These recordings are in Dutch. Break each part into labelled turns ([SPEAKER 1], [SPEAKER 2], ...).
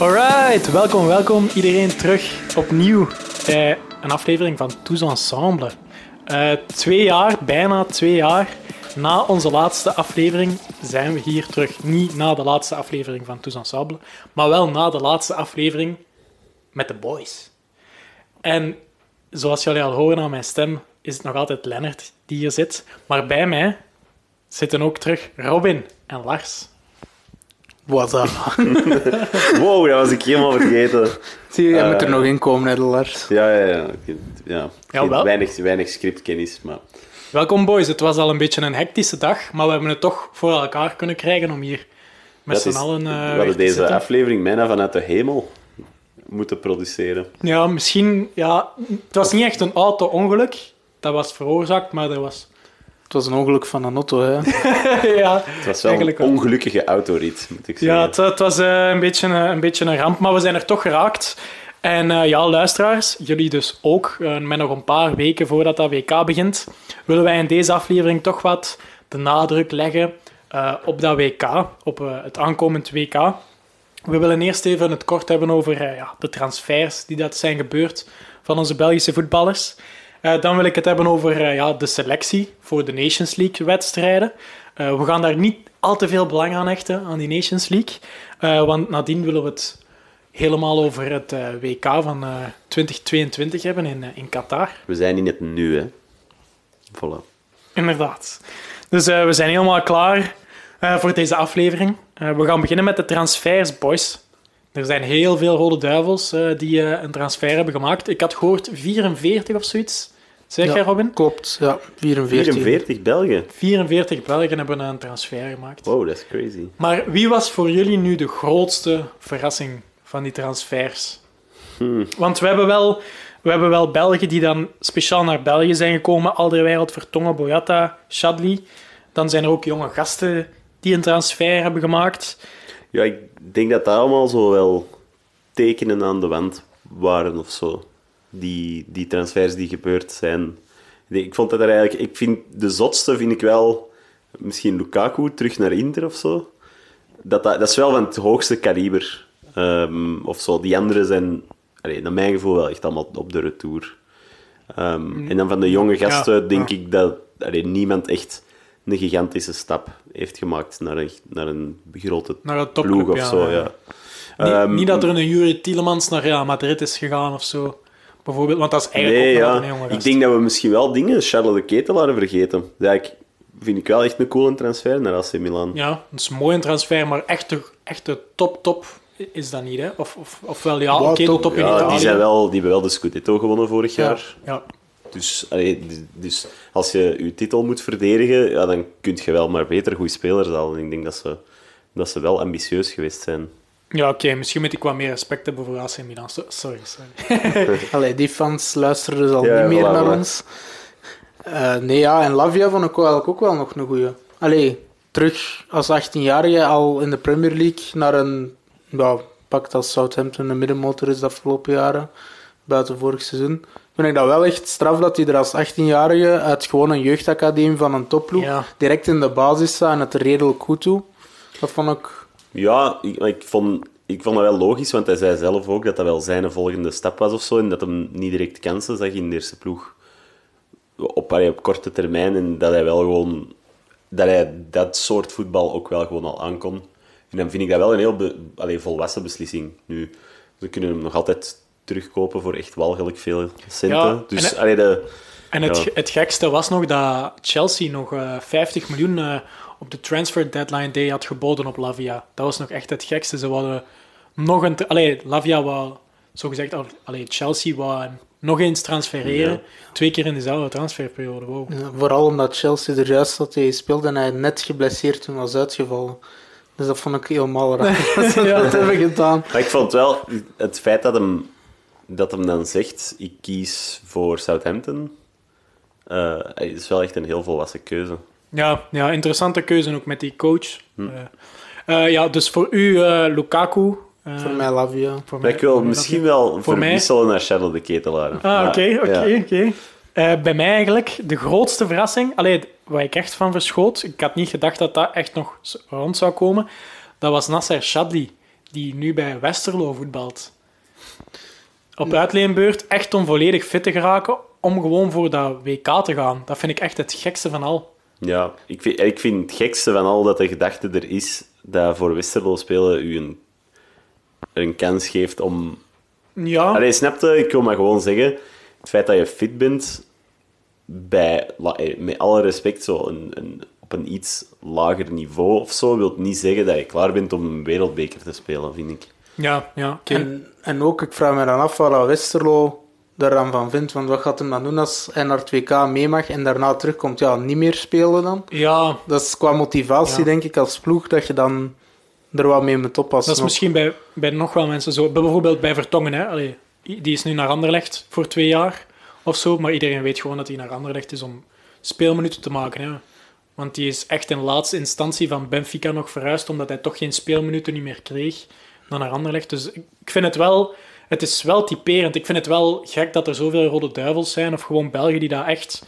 [SPEAKER 1] Alright, welkom, welkom iedereen terug opnieuw bij een aflevering van Tous Ensemble. Uh, twee jaar, bijna twee jaar na onze laatste aflevering zijn we hier terug. Niet na de laatste aflevering van Tous Ensemble, maar wel na de laatste aflevering met de boys. En zoals jullie al horen aan mijn stem, is het nog altijd Lennart die hier zit. Maar bij mij zitten ook terug Robin en Lars.
[SPEAKER 2] Wat up?
[SPEAKER 3] wow, dat was ik helemaal vergeten.
[SPEAKER 2] Zie je, jij uh, moet er nog in komen, hè, Lars.
[SPEAKER 3] Ja, ja, ja. ja. ja wel. Weinig, weinig scriptkennis, maar...
[SPEAKER 1] Welkom, boys. Het was al een beetje een hectische dag, maar we hebben het toch voor elkaar kunnen krijgen om hier met z'n allen uh,
[SPEAKER 3] We hadden deze aflevering bijna vanuit de hemel moeten produceren.
[SPEAKER 1] Ja, misschien... Ja, het was niet echt een auto-ongeluk. Dat was veroorzaakt, maar er was
[SPEAKER 2] het was een ongeluk van een auto, hè?
[SPEAKER 1] ja,
[SPEAKER 3] het was wel een ongelukkige autorit, moet ik zeggen.
[SPEAKER 1] Ja, het, het was uh, een, beetje, uh, een beetje een ramp, maar we zijn er toch geraakt. En uh, ja, luisteraars, jullie dus ook, met nog een paar weken voordat dat WK begint, willen wij in deze aflevering toch wat de nadruk leggen op dat WK, op het aankomend WK. We willen eerst even het kort hebben over ja, de transfers die dat zijn gebeurd van onze Belgische voetballers. Uh, dan wil ik het hebben over uh, ja, de selectie voor de Nations League-wedstrijden. Uh, eh, we gaan daar niet al te veel belang aan hechten, aan die Nations League. want nadien willen we het helemaal over het WK van 2022 hebben in, in Qatar.
[SPEAKER 3] We zijn in het nu, hè. Voilà.
[SPEAKER 1] Inderdaad. Dus we zijn helemaal klaar voor deze aflevering. we gaan beginnen met de transfers, boys. Er zijn heel veel Rode Duivels uh, die uh, een transfer hebben gemaakt. Ik had gehoord 44 of zoiets. Zeg ja, jij, Robin?
[SPEAKER 2] Klopt, ja. 44.
[SPEAKER 3] 44 Belgen?
[SPEAKER 1] 44 Belgen hebben een transfer gemaakt.
[SPEAKER 3] Wow, dat is crazy.
[SPEAKER 1] Maar wie was voor jullie nu de grootste verrassing van die transfers? Hmm. Want we hebben, wel, we hebben wel Belgen die dan speciaal naar België zijn gekomen. Alderweireld, Vertongen, Boyata, Shadley. Dan zijn er ook jonge gasten die een transfer hebben gemaakt.
[SPEAKER 3] Ja, ik denk dat dat allemaal zo wel tekenen aan de wand waren of zo. Die, die transfers die gebeurd zijn. Ik vond dat er eigenlijk... Ik vind de zotste vind ik wel misschien Lukaku terug naar Inter of zo. Dat, dat, dat is wel van het hoogste kaliber. Um, of zo. Die anderen zijn, allee, naar mijn gevoel, wel echt allemaal op de retour. Um, en dan van de jonge gasten denk ik dat allee, niemand echt een gigantische stap heeft gemaakt naar een, naar een grote naar een ploeg of ja, zo. Ja.
[SPEAKER 1] Niet, um, niet, dat er een Jury Tielemans naar Real Madrid is gegaan of zo. Bijvoorbeeld, want dat is eigenlijk nee, ook een jonge
[SPEAKER 3] Ik denk dat we misschien wel dingen, Charles de Ketelaar, vergeten. Dat vind ik wel echt een coole transfer naar AC Milan.
[SPEAKER 1] Ja, dat is een mooie transfer, maar echt de, echt de top, top is dat niet, hè? Of, of, of wel, ja, oké, okay, top in
[SPEAKER 3] ja, Die, zijn wel, die hebben wel de Scudetto gewonnen vorig
[SPEAKER 1] ja,
[SPEAKER 3] jaar.
[SPEAKER 1] Ja.
[SPEAKER 3] Dus, dus als je je titel moet verdedigen, ja, dan kun je wel maar beter goede spelers halen. Ik denk dat ze, dat ze wel ambitieus geweest zijn.
[SPEAKER 1] Ja, oké. Misschien moet ik wat meer respect hebben voor AC Milan. Sorry, sorry.
[SPEAKER 2] Allee, die fans luisteren dus al niet meer naar ons. Uh, nee, ja, en Lavia vond ik eigenlijk ook wel nog een goeie. Allee, terug als 18-jarige al in de Premier League naar een... Ja, pakt als Southampton een middenmotor is de afgelopen jaren. Buiten vorig seizoen vind ik dat wel echt straf dat hij er als 18-jarige uit gewoon een jeugdacademie van een topploeg direct in de basis staat en het redelijk goed toe. Dat vond ik...
[SPEAKER 3] Ja, ik, ik, vond, ik vond dat wel logisch, want hij zei zelf ook dat dat wel zijn volgende stap was of zo. En dat hem niet direct kansen zag in de eerste ploeg op, op korte termijn. En dat hij wel gewoon... Dat hij dat soort voetbal ook wel gewoon al aankon. En dan vind ik dat wel een heel be, volwassen beslissing. Nu, we kunnen hem nog altijd terugkopen voor echt walgelijk veel centen. Ja, dus,
[SPEAKER 1] en,
[SPEAKER 3] de,
[SPEAKER 1] en het, het gekste was nog dat Chelsea nog uh, eh, 50 miljoen uh, op de transfer deadline day had geboden op Lavia. Dat was nog echt het gekste. Ze wilden nog een... Allee, Lavia wou, zogezegd... Allee, Chelsea wou nog eens transfereren. Twee keer in dezelfde transferperiode. Wow.
[SPEAKER 2] Ja, vooral omdat Chelsea er juist had speelde en hij net geblesseerd toen was uitgevallen. Dus dat vond ik helemaal raar. ja. dat hebben gedaan.
[SPEAKER 3] Maar ik vond wel het feit dat hem dat hem dan zegt, ik kies voor Southampton, uh, is wel echt een heel volwassen keuze.
[SPEAKER 1] Ja, ja interessante keuze ook met die coach. Hm. Uh, uh, ja, dus voor u Lukaku.
[SPEAKER 2] voor mij Lavia.
[SPEAKER 3] Voor mij, ik wil misschien wel voor verwisselen naar Charles de Ketelaar.
[SPEAKER 1] Ah, oké, oké, oké. Bij mij eigenlijk de grootste verrassing, alleen waar ik echt van verschoot, ik had niet gedacht dat dat echt nog rond zou komen, dat was Nasser Shadli die nu bij Westerlo voetbalt. Op uitleenbeurt echt om volledig fit te geraken, om gewoon voor dat WK te gaan. Dat vind ik echt het gekste van al.
[SPEAKER 3] Ja, ik vind, ik vind het gekste van al dat de gedachte er is dat voor Westerlo spelen u een, een kans geeft om...
[SPEAKER 1] Ja,
[SPEAKER 3] Allee, snapte? Ik wil maar gewoon zeggen, het feit dat je fit bent, bij, eh, met alle respect, zo een, een, op een iets lager niveau of zo, wil niet zeggen dat je klaar bent om een wereldbeker te spelen, vind ik.
[SPEAKER 1] Ja, ja. En,
[SPEAKER 2] En, en ook, ik vraag me dan af wat Westerlo daar dan van vindt. Want wat gaat hem dan doen als hij naar het WK mee mag en daarna terugkomt? Ja, niet meer spelen dan?
[SPEAKER 1] ja,
[SPEAKER 2] Dat is qua motivatie,
[SPEAKER 1] Ja.
[SPEAKER 2] denk ik, als ploeg, dat je dan er wat mee moet oppassen.
[SPEAKER 1] dat is misschien bij, bij nog wel mensen zo. Bijvoorbeeld bij Vertongen, hè. Allee, die is nu naar Anderlecht voor twee jaar of zo, maar iedereen weet gewoon dat hij naar Anderlecht is om speelminuten te maken. Hè. Want die is echt in laatste instantie van Benfica nog verhuisd, omdat hij toch geen speelminuten niet meer kreeg dan naar Anderlecht. Dus ik vind het wel... Het is wel typerend. Ik vind het wel gek dat er zoveel Rode Duivels zijn, of gewoon Belgen die daar echt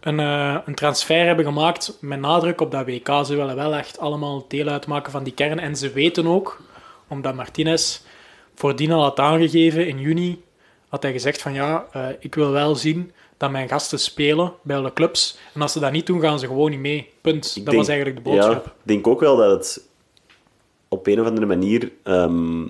[SPEAKER 1] een, eh, een transfer hebben gemaakt met nadruk op dat WK. Ze willen wel echt allemaal deel uitmaken van die kern. En ze weten ook, omdat Martinez voordien al had aangegeven in juni, had hij gezegd van ja, eh, ik wil wel zien dat mijn gasten spelen bij alle clubs. En als ze dat niet doen, gaan ze gewoon niet mee. Punt.
[SPEAKER 3] Ik
[SPEAKER 1] dat
[SPEAKER 3] denk-
[SPEAKER 1] was eigenlijk de boodschap.
[SPEAKER 3] Ja, ik denk ook wel dat het op een of andere manier ehm,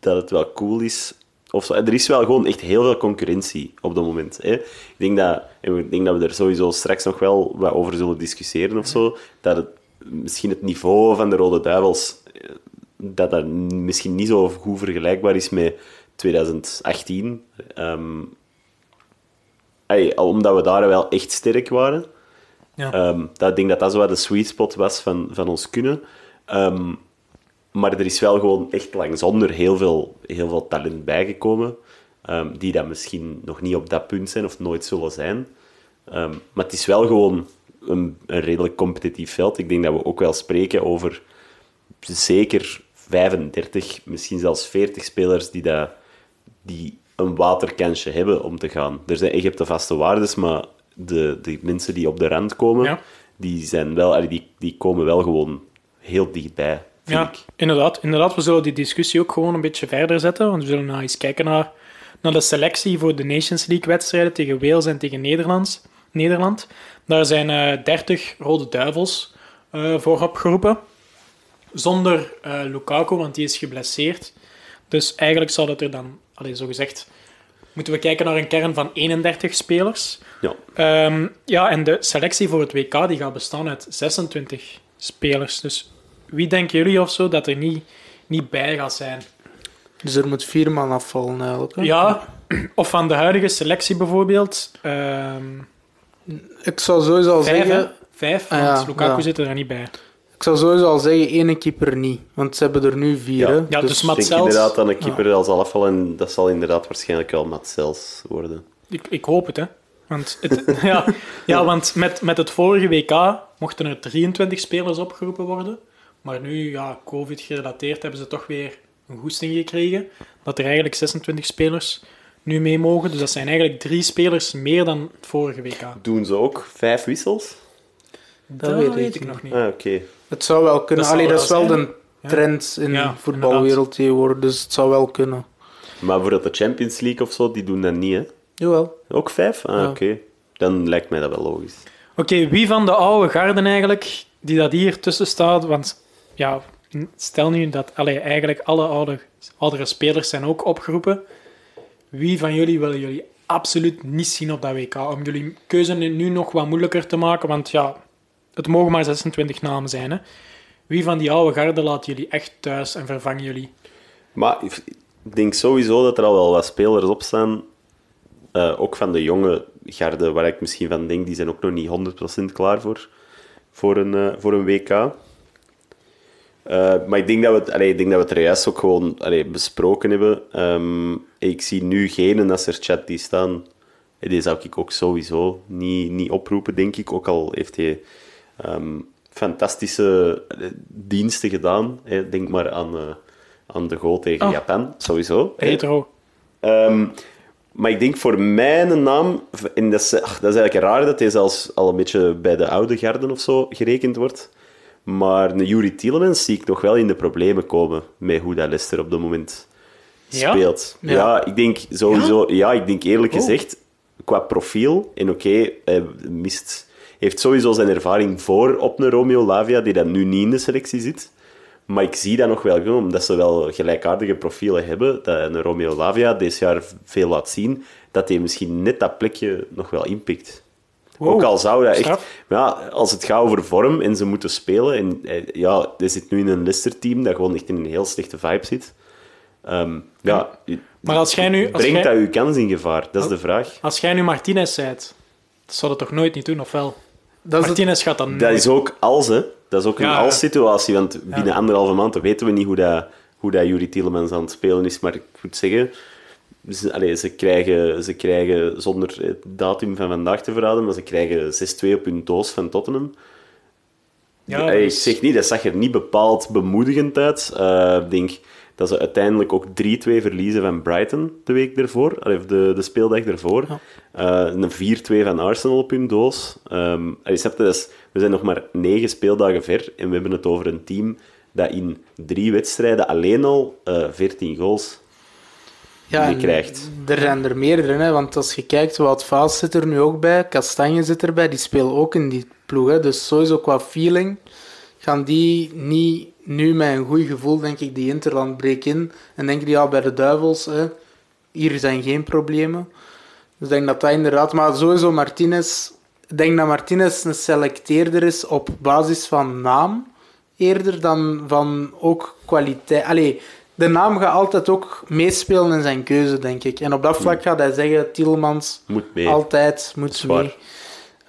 [SPEAKER 3] dat het wel cool is. Of zo. Er is wel gewoon echt heel veel concurrentie op dat moment. Hè. Ik, denk dat, ik denk dat we er sowieso straks nog wel wat over zullen discussiëren of zo. Dat het, misschien het niveau van de Rode Duivels eh, dat dat misschien niet zo goed vergelijkbaar is met 2018. Ehm, ey, omdat we daar wel echt sterk waren.
[SPEAKER 1] Ja.
[SPEAKER 3] Ehm, dat, ik denk dat dat zo de sweet spot was van, van ons kunnen. Ehm, maar er is wel gewoon echt lang zonder heel veel, heel veel talent bijgekomen. ehm, die dan misschien nog niet op dat punt zijn of nooit zullen zijn. Ehm, maar het is wel gewoon een, een redelijk competitief veld. Ik denk dat we ook wel spreken over zeker 35, misschien zelfs 40 spelers die, dat, die een waterkansje hebben om te gaan. Er zijn, je hebt de vaste waardes, maar de, de mensen die op de rand komen,
[SPEAKER 1] Ja.
[SPEAKER 3] die, zijn wel, die, die komen wel gewoon heel dichtbij,
[SPEAKER 1] Ja,
[SPEAKER 3] ik.
[SPEAKER 1] inderdaad, inderdaad. We zullen die discussie ook gewoon een beetje verder zetten. Want we zullen nou eens kijken naar, naar de selectie voor de Nations League-wedstrijden tegen Wales en tegen Nederlands, Nederland. Daar zijn eh 30 Rode Duivels eh, voor opgeroepen. Zonder eh, Lukaku, want die is geblesseerd. Dus eigenlijk zou dat er dan, allee, zo gezegd, moeten we kijken naar een kern van 31 spelers.
[SPEAKER 3] Ja.
[SPEAKER 1] Ehm, ja, en de selectie voor het WK die gaat bestaan uit 26 spelers. Dus wie denken jullie of zo dat er niet, niet bij gaat zijn?
[SPEAKER 2] Dus er moet vier man afvallen eigenlijk. hè?
[SPEAKER 1] Ja, of van de huidige selectie bijvoorbeeld. ehm
[SPEAKER 2] Ik zou sowieso al
[SPEAKER 1] vijf, hè?
[SPEAKER 2] zeggen...
[SPEAKER 1] Vijf,
[SPEAKER 2] Ah,
[SPEAKER 1] want
[SPEAKER 2] ja,
[SPEAKER 1] Lukaku
[SPEAKER 2] ja.
[SPEAKER 1] zit er niet bij.
[SPEAKER 2] Ik zou sowieso al zeggen, ene keeper niet. Want ze hebben er nu vier,
[SPEAKER 3] Ja.
[SPEAKER 1] Ja, dus
[SPEAKER 3] Ik denk inderdaad dat een keeper al zal afvallen en dat zal inderdaad waarschijnlijk wel Mats Sels worden.
[SPEAKER 1] Ik, ik hoop het, hè. Want, het, ja, ja, want met, met het vorige WK mochten er 23 spelers opgeroepen worden. Maar nu, ja, COVID gerelateerd, hebben ze toch weer een goesting gekregen. Dat er eigenlijk 26 spelers nu mee mogen. Dus dat zijn eigenlijk drie spelers meer dan het vorige WK.
[SPEAKER 3] Doen ze ook vijf wissels?
[SPEAKER 1] Dat,
[SPEAKER 2] weet
[SPEAKER 1] weet,
[SPEAKER 2] ik
[SPEAKER 1] nog niet.
[SPEAKER 3] Ah, oké.
[SPEAKER 2] Het zou wel kunnen.
[SPEAKER 1] Dat
[SPEAKER 2] Allee, dat is wel de
[SPEAKER 1] Ja.
[SPEAKER 2] trend in
[SPEAKER 1] Ja,
[SPEAKER 2] de voetbalwereld tegenwoordig, dus het zou wel kunnen.
[SPEAKER 3] Maar bijvoorbeeld de Champions League of zo, die doen dat niet, hè?
[SPEAKER 2] Jawel.
[SPEAKER 3] Ook vijf? Ah,
[SPEAKER 2] Ja.
[SPEAKER 3] oké. Dan lijkt mij dat wel logisch.
[SPEAKER 1] Oké, wie van de oude garden eigenlijk, die dat hier tussen staat, want ja, stel nu dat eigenlijk alle oude, oudere spelers zijn ook opgeroepen. Wie van jullie willen jullie absoluut niet zien op dat WK? Om jullie keuze nu nog wat moeilijker te maken, want ja, het mogen maar 26 namen zijn. Hè? Wie van die oude garden laat jullie echt thuis en vervangen jullie?
[SPEAKER 3] Maar ik ik denk sowieso dat er al wel wat spelers op staan. eh, ook van de jonge garde, waar ik misschien van denk, die zijn ook nog niet 100% klaar voor, voor, een, eh, voor een WK. Eh, maar ik denk, dat we het, allee, ik denk dat we het er juist ook gewoon allee, besproken hebben. Ehm, ik zie nu geen Nasser-chat die staan. Eh, Die zou ik ook sowieso niet, niet oproepen, denk ik. Ook al heeft hij ehm, fantastische eh, diensten gedaan. Denk maar aan, aan de goal tegen
[SPEAKER 1] Oh.
[SPEAKER 3] Japan, sowieso. hè.
[SPEAKER 1] Retro.
[SPEAKER 3] Ehm, maar ik denk voor mijn naam, en dat is, ach, dat is eigenlijk raar dat hij zelfs al een beetje bij de oude garden of zo gerekend wordt. Maar een Yuri Tielemans zie ik nog wel in de problemen komen met hoe dat Leicester op dat moment speelt. Ja,
[SPEAKER 2] Ja.
[SPEAKER 3] ik denk sowieso... Ja, ik denk eerlijk gezegd, qua profiel... En oké, hij mist... heeft sowieso zijn ervaring voor op een Romeo Lavia, die dan nu niet in de selectie zit. Maar ik zie dat nog wel omdat ze wel gelijkaardige profielen hebben. Dat een Romeo Lavia dit jaar veel laat zien, dat hij misschien net dat plekje nog wel inpikt.
[SPEAKER 1] Wow,
[SPEAKER 3] Ook al zou dat echt... ja, als het gaat over vorm en ze moeten spelen... En eh, ja, hij zit nu in een Leicester-team dat gewoon echt in een heel slechte vibe zit. Ehm, ja,
[SPEAKER 1] Maar als jij nu... Als
[SPEAKER 3] brengt dat uw kans in gevaar? Dat is de vraag.
[SPEAKER 1] als jij nu Martinez zijt, dat zou dat toch nooit niet doen, of wel?
[SPEAKER 2] Dat is het-
[SPEAKER 1] Martinez gaat dan
[SPEAKER 3] Dat is ook als, hè. Dat is ook een
[SPEAKER 1] ja.
[SPEAKER 3] als-situatie, want binnen anderhalve maand weten we niet hoe dat, hoe dat Yuri Tielemans aan het spelen is. Maar ik moet zeggen, ze, allee, ze, krijgen, ze krijgen, zonder het datum van vandaag te verraden, maar ze krijgen 6-2 op hun doos van Tottenham.
[SPEAKER 1] Ja,
[SPEAKER 3] Allee,
[SPEAKER 1] dat
[SPEAKER 3] Ik zeg niet, dat zag er niet bepaald bemoedigend uit. Eh, Ik denk dat ze uiteindelijk ook 3-2 verliezen van Brighton de week ervoor, allee, of de, de speeldag ervoor. Eh, een 4-2 van Arsenal op hun doos. Um, snap je, dat is- we zijn nog maar negen speeldagen ver en we hebben het over een team dat in drie wedstrijden alleen al eh 14 goals
[SPEAKER 2] Ja,
[SPEAKER 3] krijgt.
[SPEAKER 2] Er zijn er meerdere, hè, want als je kijkt, Wout Vaas zit er nu ook bij, Kastanje zit erbij, die spelen ook in die ploeg. Hè, dus sowieso qua feeling gaan die niet nu met een goed gevoel, denk ik, die Interland breek in. En denken die, ja, bij de Duivels, hè, hier zijn geen problemen. Dus ik denk dat dat inderdaad... Maar sowieso Martinez... Ik denk dat Martinez een selecteerder is op basis van naam, eerder dan van ook kwaliteit. Allee, de naam gaat altijd ook meespelen in zijn keuze, denk ik. En op dat vlak gaat hij zeggen, Tielemans
[SPEAKER 3] Moet mee.
[SPEAKER 2] altijd moet mee.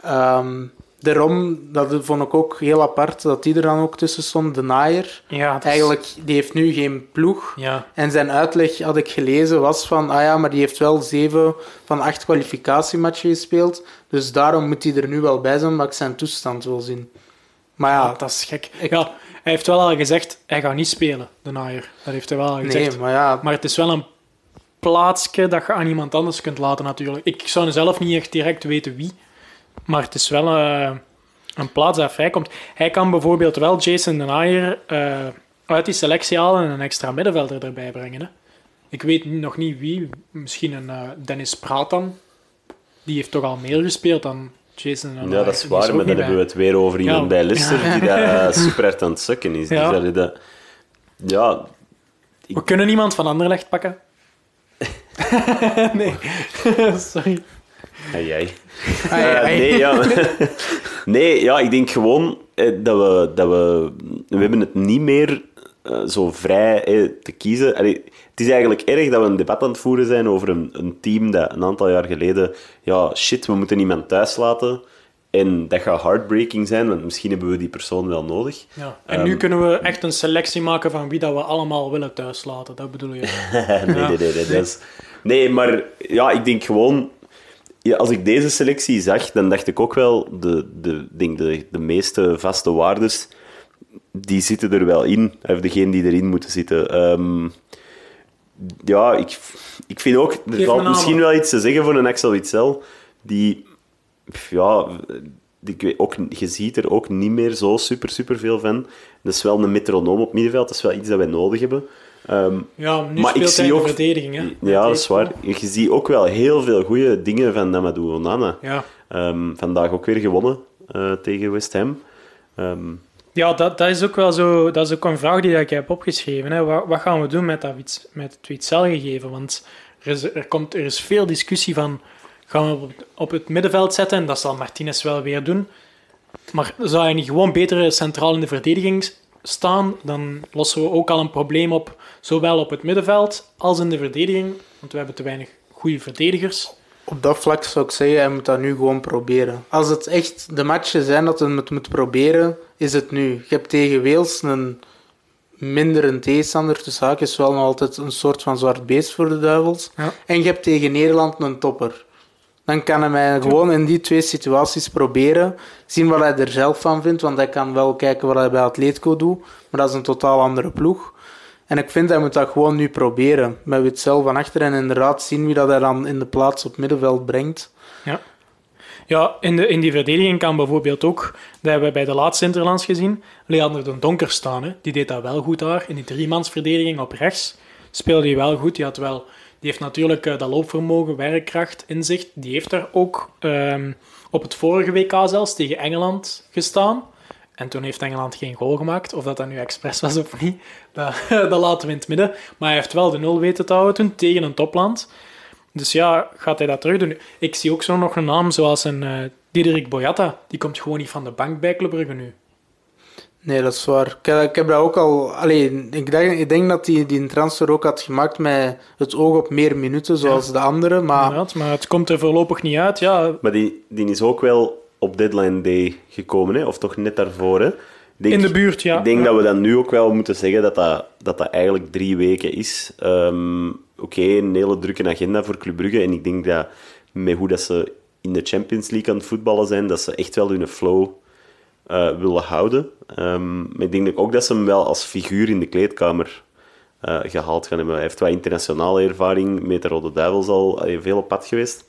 [SPEAKER 2] Ehm, daarom, dat vond ik ook heel apart, dat die er dan ook tussen stond, de naaier.
[SPEAKER 1] Ja, is-
[SPEAKER 2] Eigenlijk, die heeft nu geen ploeg.
[SPEAKER 1] Ja.
[SPEAKER 2] En zijn uitleg, had ik gelezen, was van, ah ja, maar die heeft wel zeven van acht kwalificatiematchen gespeeld. Dus daarom moet hij er nu wel bij zijn, maar ik zijn toestand wil zien. Maar ja,
[SPEAKER 1] Ja, dat is gek. Ja, hij heeft wel al gezegd, hij gaat niet spelen, de naaier. Dat heeft hij wel al gezegd.
[SPEAKER 2] nee, maar ja,
[SPEAKER 1] Maar het is wel een plaatsje dat je aan iemand anders kunt laten, natuurlijk. Ik zou zelf niet echt direct weten wie, maar het is wel eh, een plaats dat vrijkomt. Hij kan bijvoorbeeld wel Jason de Naaier eh, uit die selectie halen en een extra middenvelder erbij brengen. Hè. Ik weet nog niet wie, misschien een eh, Dennis Pratan. Die heeft toch al meer gespeeld dan Jason
[SPEAKER 3] Ja, dat is waar, maar dan hebben we het weer over iemand
[SPEAKER 1] Ja.
[SPEAKER 3] bij Leicester die dat super hard aan het sukken is.
[SPEAKER 1] Ja.
[SPEAKER 3] Dus dat, dat, ja,
[SPEAKER 1] We kunnen iemand van Anderlecht pakken. nee, sorry.
[SPEAKER 3] en jij.
[SPEAKER 2] Ai,
[SPEAKER 3] Eh,
[SPEAKER 2] ai.
[SPEAKER 3] nee, ja. nee, ja, ik denk gewoon eh, dat, we, dat we... We hebben het niet meer eh, zo vrij te kiezen. Allee, het is eigenlijk erg dat we een debat aan het voeren zijn over een, een team dat een aantal jaar geleden... Ja, shit, we moeten iemand thuis laten. En dat gaat heartbreaking zijn, want misschien hebben we die persoon wel nodig.
[SPEAKER 1] Ja. En nu kunnen we echt een selectie maken van wie dat we allemaal willen thuislaten. Dat bedoel je.
[SPEAKER 3] nee, nee, nee, nee, nee, maar ja, ik denk gewoon... Ja, als ik deze selectie zag, dan dacht ik ook wel... De, de, denk de, de meeste vaste waardes, die zitten er wel in. Of degene die erin moeten zitten. Ehm, ja, ik, ik vind ook... Er valt misschien wel iets te zeggen voor een Axel Witsel, die... Ja, die, ik weet ook, je ziet er ook niet meer zo super, super veel van. Dat is wel een metronoom op middenveld. Dat is wel iets dat wij nodig hebben. Ehm,
[SPEAKER 1] Ja, nu
[SPEAKER 3] Maar ik
[SPEAKER 1] speelt
[SPEAKER 3] zie
[SPEAKER 1] hij in
[SPEAKER 3] ook-
[SPEAKER 1] de verdediging. Hè?
[SPEAKER 3] ja, dat is waar. Je ziet ook wel heel veel goede dingen van Namadou Onana.
[SPEAKER 1] Ja,
[SPEAKER 3] Ehm, vandaag ook weer gewonnen eh, tegen West Ham. Ehm,
[SPEAKER 1] ja dat, dat is ook wel zo. Dat is ook een vraag die ik heb opgeschreven. Hè. Wat, wat gaan we doen met, dat, met het Witzel-gegeven? Want er is, komt, er is veel discussie van. Gaan we op, het middenveld zetten? En dat zal Martinez wel weer doen. Maar zou hij niet gewoon beter centraal in de verdediging staan? Dan lossen we ook al een probleem op. Zowel op het middenveld als in de verdediging. Want we hebben te weinig goede verdedigers.
[SPEAKER 2] Op dat vlak zou ik zeggen, hij moet dat nu gewoon proberen. Als het echt de matchen zijn dat hij het moet proberen, is het nu. Je hebt tegen Wales een minder een tegenstander, dus haakjes wel nog altijd een soort van zwart beest voor de duivels.
[SPEAKER 1] Ja.
[SPEAKER 2] En je hebt tegen Nederland een topper. Dan kan hij mij gewoon in die twee situaties proberen, zien wat hij er zelf van vindt, want hij kan wel kijken wat hij bij Atletico doet, maar dat is een totaal andere ploeg. En ik vind hij moet dat gewoon nu proberen. Met Witzel van achter en inderdaad zien wie dat hij dan in de plaats op middenveld brengt.
[SPEAKER 1] Ja. Ja, in, de, in die verdediging kan bijvoorbeeld ook, dat hebben we bij de laatste Interlands gezien, Leander de Donker staan. Hè. Die deed dat wel goed daar. In die driemansverdediging op rechts speelde hij wel goed. Die, had wel, die heeft natuurlijk uh, dat loopvermogen, werkkracht, inzicht. Die heeft daar ook um, op het vorige WK zelfs tegen Engeland gestaan. En toen heeft Engeland geen goal gemaakt. Of dat dat nu expres was of niet, dat, dat laten we in het midden. Maar hij heeft wel de nul weten te houden toen tegen een topland. Dus ja, gaat hij dat terug doen? Ik zie ook zo nog een naam zoals een uh, Diederik Boyata. Die komt gewoon niet van de bank bij Club Brugge nu.
[SPEAKER 2] Nee, dat is waar. Ik, heb dat ook al... Allee, ik, denk, ik denk dat hij die, die transfer ook had gemaakt met het oog op meer minuten, zoals de andere. Maar...
[SPEAKER 1] Maar het komt er voorlopig niet uit, ja.
[SPEAKER 3] Maar die, die is ook wel op deadline day gekomen, hè? of toch net daarvoor. Hè?
[SPEAKER 1] Denk, in de buurt, ja.
[SPEAKER 3] Ik denk dat we dan nu ook wel moeten zeggen dat dat, dat, dat eigenlijk drie weken is. Um, Oké, een hele drukke agenda voor Club Brugge. En ik denk dat met hoe dat ze in de Champions League aan het voetballen zijn, dat ze echt wel hun flow uh, willen houden. Um, maar ik denk ook dat ze hem wel als figuur in de kleedkamer uh, gehaald gaan hebben. Hij heeft wat internationale ervaring met de Rode Duivels al veel op pad geweest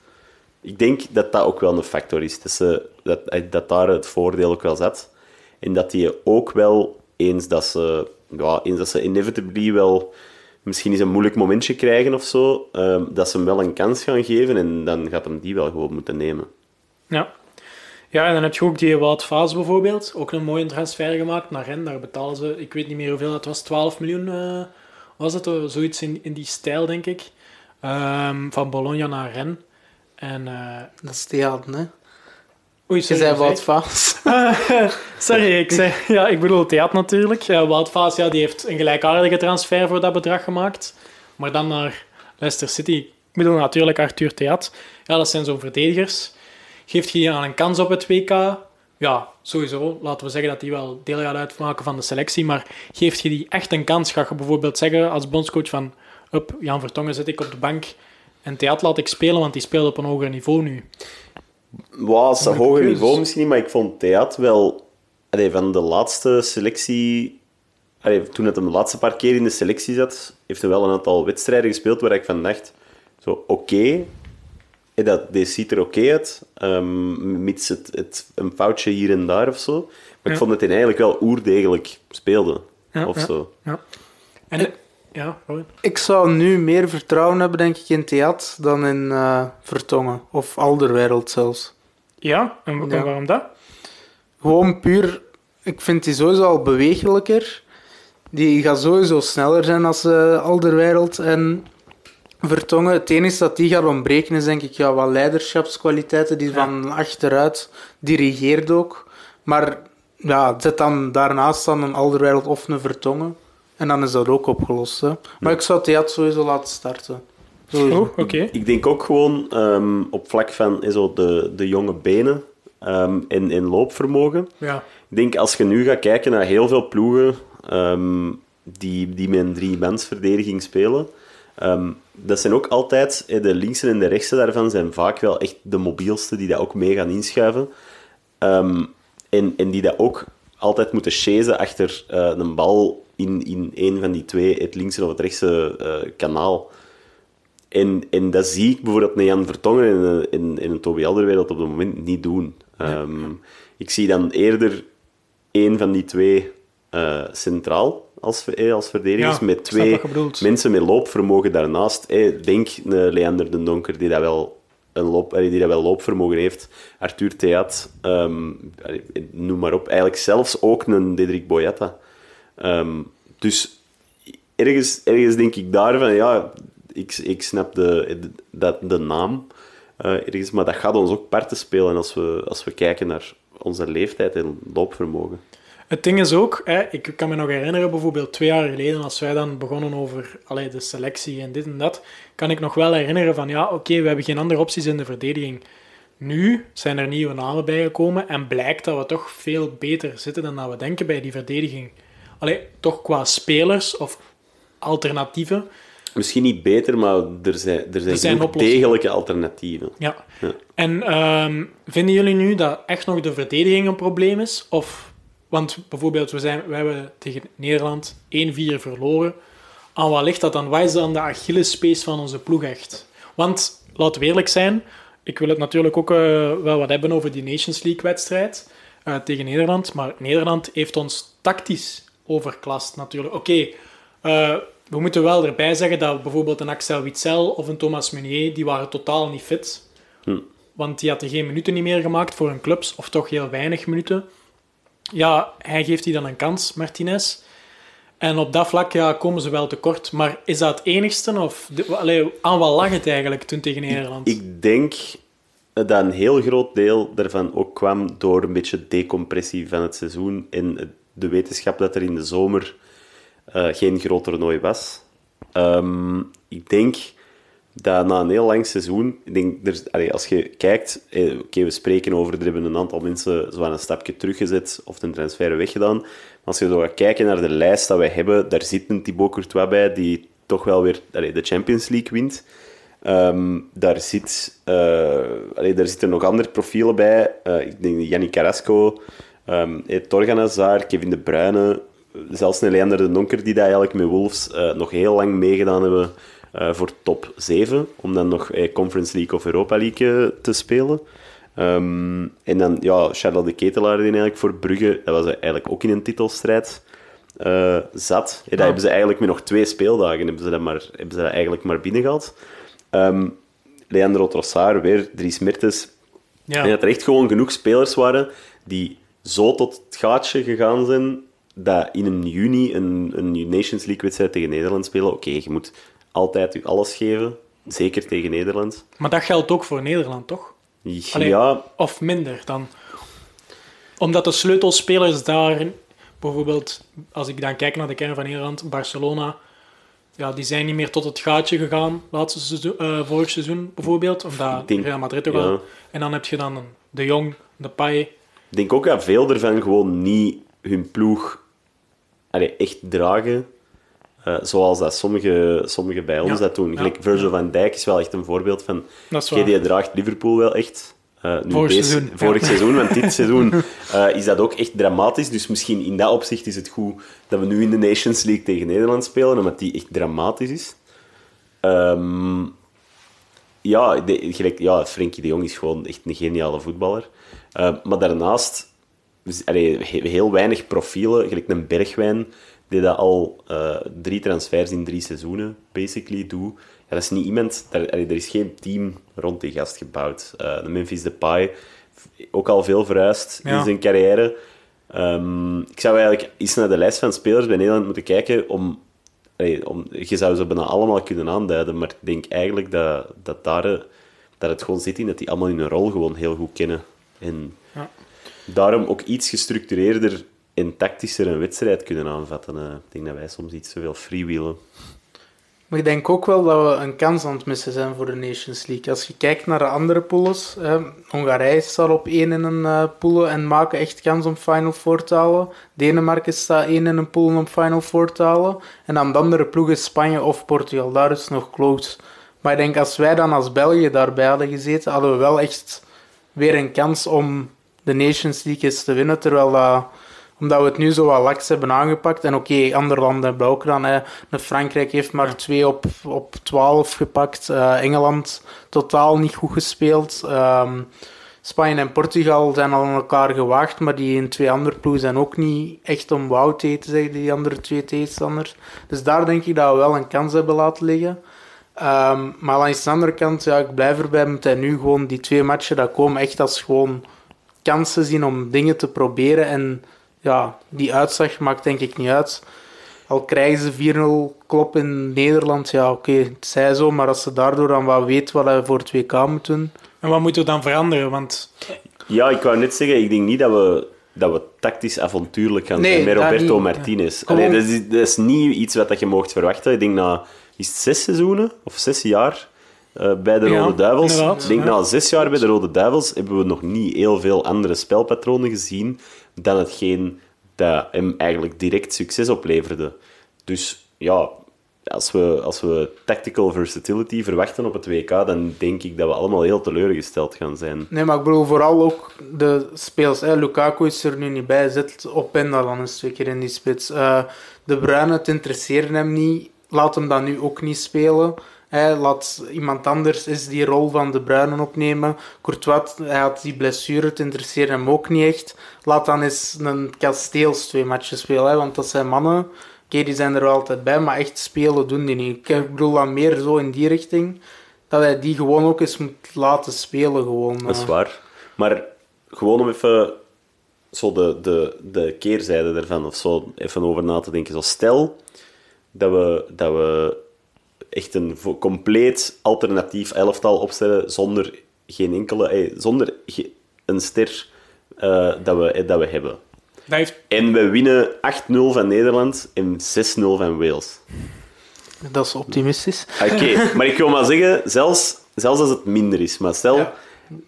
[SPEAKER 3] ik denk dat dat ook wel een factor is. Dat, ze, dat, dat daar het voordeel ook wel zat. En dat die ook wel, eens dat ze, ja, eens dat ze inevitably wel misschien eens een moeilijk momentje krijgen of zo, um, dat ze hem wel een kans gaan geven en dan gaat hem die wel gewoon moeten nemen.
[SPEAKER 1] Ja. Ja, en dan heb je ook die Wout Vaas bijvoorbeeld, ook een mooie transfer gemaakt naar Rennes. Daar betalen ze, ik weet niet meer hoeveel, dat was 12 miljoen, uh, was het, zoiets in, in die stijl, denk ik. Um, van Bologna naar Rennes. En, uh,
[SPEAKER 2] dat is theater, hè?
[SPEAKER 1] Oei,
[SPEAKER 2] sorry. Je zei Wout Vaas.
[SPEAKER 1] sorry, ik, zei, ja, ik bedoel theater natuurlijk. Ja, Wout Vaas ja, die heeft een gelijkaardige transfer voor dat bedrag gemaakt. Maar dan naar Leicester City. Ik bedoel natuurlijk Arthur Theat. Ja, dat zijn zo'n verdedigers. Geeft die aan een kans op het WK? Ja, sowieso. Laten we zeggen dat die wel deel gaat uitmaken van de selectie. Maar geeft je die echt een kans? Ga je bijvoorbeeld zeggen als bondscoach van... Up, Jan Vertongen zet ik op de bank en Theat laat ik spelen, want die speelt op een hoger niveau nu.
[SPEAKER 3] Was een hoger niveau misschien, maar ik vond Theat wel... Allee, van de laatste selectie... Allee, toen het hem de laatste paar keer in de selectie zat, heeft hij wel een aantal wedstrijden gespeeld waar ik van dacht... Zo, oké, dat, dit ziet er oké uit, um, mits het, het, een foutje hier en daar of zo. Maar ik vond dat hij eigenlijk wel oerdegelijk speelde. Ja, of zo. Ja.
[SPEAKER 1] En, ja,
[SPEAKER 2] Ik zou nu meer vertrouwen hebben, denk ik, in Theat dan in uh, Vertongen. Of Alderwereld zelfs.
[SPEAKER 1] Ja, en, waarom dat?
[SPEAKER 2] Gewoon puur... Ik vind die sowieso al bewegelijker. Die gaat sowieso sneller zijn als uh, Alderwereld en Vertongen. Het enige dat die gaat ontbreken is, denk ik, ja, wat leiderschapskwaliteiten. Die van achteruit dirigeert ook. Maar ja, zet dan daarnaast dan een Alderwereld of een Vertongen. En dan is dat ook opgelost. Hè. Maar ik zou Theat sowieso laten starten.
[SPEAKER 1] Oh, oké.
[SPEAKER 3] Ik denk ook gewoon um, op vlak van zo de, de jonge benen um, en, en loopvermogen.
[SPEAKER 1] Ja.
[SPEAKER 3] Ik denk als je nu gaat kijken naar heel veel ploegen um, die, die met een drie-mans-verdediging spelen, dat zijn ook altijd, de linkse en de rechtse daarvan zijn vaak wel echt de mobielste die dat ook mee gaan inschuiven. en, en die dat ook altijd moeten chasen achter uh, een bal in, in een van die twee, het linkse of het rechtse uh, kanaal. En, en dat zie ik bijvoorbeeld met Jan Vertongen in, in, in een Toby Alderwereld op het moment niet doen. Um, ik zie dan eerder één van die twee uh, centraal als, eh, als verdedigers, ja, met twee mensen met loopvermogen daarnaast. Eh, denk Leander de Donker, die dat wel een loop, die dat wel loopvermogen heeft. Arthur Theat, um, noem maar op. Eigenlijk zelfs ook een Dedrick Boyata. Um, dus ergens, ergens denk ik daarvan, ja, ik, ik snap de, de, de naam uh, ergens, maar dat gaat ons ook parten spelen als we, als we kijken naar onze leeftijd en loopvermogen.
[SPEAKER 1] Het ding is ook, hè, ik kan me nog herinneren, bijvoorbeeld twee jaar geleden, als wij dan begonnen over allee, de selectie en dit en dat, kan ik nog wel herinneren van, ja, oké, we hebben geen andere opties in de verdediging. Nu zijn er nieuwe namen bijgekomen en blijkt dat we toch veel beter zitten dan dat we denken bij die verdediging. Allee, toch qua spelers of alternatieven.
[SPEAKER 3] Misschien niet beter, maar er zijn, er zijn, er degelijke alternatieven.
[SPEAKER 1] Ja. ja. En ehm, vinden jullie nu dat echt nog de verdediging een probleem is? Of, want bijvoorbeeld, we, zijn, we hebben tegen Nederland 1-4 verloren. Aan wat ligt dat dan? Wat is dan de Achillespees van onze ploeg echt? Want, laten we eerlijk zijn, ik wil het natuurlijk ook uh, wel wat hebben over die Nations League-wedstrijd uh, tegen Nederland. Maar Nederland heeft ons tactisch overklast natuurlijk. Oké, okay, uh, we moeten wel erbij zeggen dat bijvoorbeeld een Axel Witsel of een Thomas Meunier, die waren totaal niet fit. Hm. Want die hadden geen minuten niet meer gemaakt voor hun clubs, of toch heel weinig minuten. Ja, hij geeft die dan een kans, Martinez. En op dat vlak ja, komen ze wel tekort. Maar is dat het enigste? Of allee, aan wat lag het eigenlijk toen tegen Nederland?
[SPEAKER 3] Ik, ik denk dat een heel groot deel daarvan ook kwam door een beetje decompressie van het seizoen en de wetenschap dat er in de zomer uh, geen groot toernooi was. Um, ik denk dat na een heel lang seizoen, ik denk, er, als je kijkt, eh, oké, we spreken over, er hebben een aantal mensen zo een stapje teruggezet of een transfer weggedaan. Maar als je zo gaat kijken naar de lijst dat wij hebben, daar zit een Thibaut Courtois bij, die toch wel weer de Champions League wint. Um, daar, zit, allee, daar zitten nog andere profielen bij. Ik denk Yannick Carrasco, um, Kevin De Bruyne, zelfs een Leander de Donker, die daar eigenlijk met Wolves uh, nog heel lang meegedaan hebben uh, voor top 7, om dan nog uh, Conference League of Europa League te spelen. Um, en dan ja, Charles de Ketelaar, die eigenlijk voor Brugge, dat was eigenlijk ook in een titelstrijd zat. En daar hebben ze eigenlijk met nog twee speeldagen hebben ze dat, maar, hebben ze dat eigenlijk maar binnengehaald. Um, Leandro Trossard, weer Dries Mertens. Ja. En dat er echt gewoon genoeg spelers waren die zo tot het gaatje gegaan zijn dat in een juni een, een Nations League-wedstrijd tegen Nederland spelen. Oké, je moet altijd je alles geven, zeker tegen Nederland.
[SPEAKER 1] Maar dat geldt ook voor Nederland, toch?
[SPEAKER 3] ja.
[SPEAKER 1] Of minder dan. Omdat de sleutelspelers daar, bijvoorbeeld, als ik dan kijk naar de kern van Nederland, Barcelona, ja, die zijn niet meer tot het gaatje gegaan, laatste seizoen, uh, vorig seizoen bijvoorbeeld, omdat Real Madrid ook wel. En dan heb je dan De Jong, De Pai.
[SPEAKER 3] Ik denk ook dat veel ervan gewoon niet hun ploeg allee, echt dragen. Uh, zoals dat sommige, sommige bij ons dat doen. Gelijk Virgil van Dijk is wel echt een voorbeeld van... Oké, die draagt Liverpool wel echt. Uh, nu
[SPEAKER 1] vorig seizoen.
[SPEAKER 3] Vorig seizoen, want dit seizoen uh, is dat ook echt dramatisch. Dus misschien in dat opzicht is het goed dat we nu in de Nations League tegen Nederland spelen, omdat die echt dramatisch is. Um, ja, de, gelijk, ja, Frenkie de Jong is gewoon echt een geniale voetballer. maar daarnaast allee, heel weinig profielen, gelijk een Bergwijn, die dat al uh, drie transfers in drie seizoenen basically doet. Ja, dat is niet iemand, daar, allee, er is geen team rond die gast gebouwd. Uh, de Memphis Depay, ook al veel verhuisd in zijn carrière. Um, ik zou eigenlijk eens naar de lijst van spelers bij Nederland moeten kijken om om, je zou ze bijna allemaal kunnen aanduiden, maar ik denk eigenlijk dat, dat, daar, dat het gewoon zit in dat die allemaal in hun rol gewoon heel goed kennen. En ja daarom ook iets gestructureerder en tactischer een wedstrijd kunnen aanvatten. Uh, ik denk dat wij soms iets te veel freewheelen.
[SPEAKER 2] Maar ik denk ook wel dat we een kans aan het missen zijn voor de Nations League. Als je kijkt naar de andere pools, Hongarije staat op één in een uh, pool en maken echt kans om Final Four te halen. Denemarken staat één in een pool om Final Four te halen. En dan de andere ploeg is Spanje of Portugal. Daar is nog close. Maar ik denk als wij dan als België daarbij hadden gezeten, hadden we wel echt weer een kans om de Nations League te winnen. Terwijl dat, omdat we het nu zo wat laks hebben aangepakt. En oké, andere landen hebben ook gedaan. Hè. Frankrijk heeft maar 2 op, op 12 gepakt. Uh, Engeland totaal niet goed gespeeld. Um, Spanje en Portugal zijn al aan elkaar gewaagd, maar die in twee andere ploegen zijn ook niet echt om wauw te zeggen, die andere twee tegenstanders. Dus daar denk ik dat we wel een kans hebben laten liggen. Um, maar langs de andere kant, ja, ik blijf erbij met hij nu gewoon die twee matchen, dat komen echt als gewoon kansen zien om dingen te proberen. En ja, die uitslag maakt denk ik niet uit. Al krijgen ze 4-0 klop in Nederland, ja oké, het zij zo. Maar als ze daardoor dan wat weet wat hij voor het WK moet doen...
[SPEAKER 1] En wat moet er dan veranderen? Want...
[SPEAKER 3] Ja, ik wou net zeggen, ik denk niet dat we, dat we tactisch avontuurlijk gaan nee, zijn met Roberto Martinez. dat, is, dat is niet iets wat je mocht verwachten. Ik denk na is zes seizoenen of zes jaar uh, bij de Rode Duivels. Ik denk na zes jaar bij de Rode Duivels hebben we nog niet heel veel andere spelpatronen gezien dan hetgeen dat hem eigenlijk direct succes opleverde. Dus ja, als we, als we tactical versatility verwachten op het WK, dan denk ik dat we allemaal heel teleurgesteld gaan zijn.
[SPEAKER 2] Nee, maar ik bedoel vooral ook de speels. Hè. Lukaku is er nu niet bij, zit op Penda dan een twee keer in die spits. Uh, de Bruyne, het interesseert hem niet. Laat hem dan nu ook niet spelen. Laat iemand anders is die rol van De Bruyne opnemen. Courtois, hij had die blessure, het interesseert hem ook niet echt. Laat dan eens een Kasteels twee matches spelen, hè, want dat zijn mannen. Oké, die zijn er wel altijd bij, maar echt spelen doen die niet. Ik bedoel dan meer zo in die richting, dat hij die gewoon ook eens moet laten spelen. Gewoon.
[SPEAKER 3] Dat is
[SPEAKER 2] eh.
[SPEAKER 3] waar. Maar gewoon om even zo de, de, de keerzijde ervan, of zo even over na te denken. Zo stel dat we, dat we echt een compleet alternatief elftal opstellen zonder geen enkele, eh, zonder ge- een ster eh, dat, we, eh, dat we hebben.
[SPEAKER 1] Dat heeft
[SPEAKER 3] En we winnen 8-0 van Nederland en 6-0 van Wales.
[SPEAKER 2] Dat is optimistisch.
[SPEAKER 3] Oké, maar ik wil maar zeggen, zelfs, zelfs als het minder is, maar stel,
[SPEAKER 2] Ja.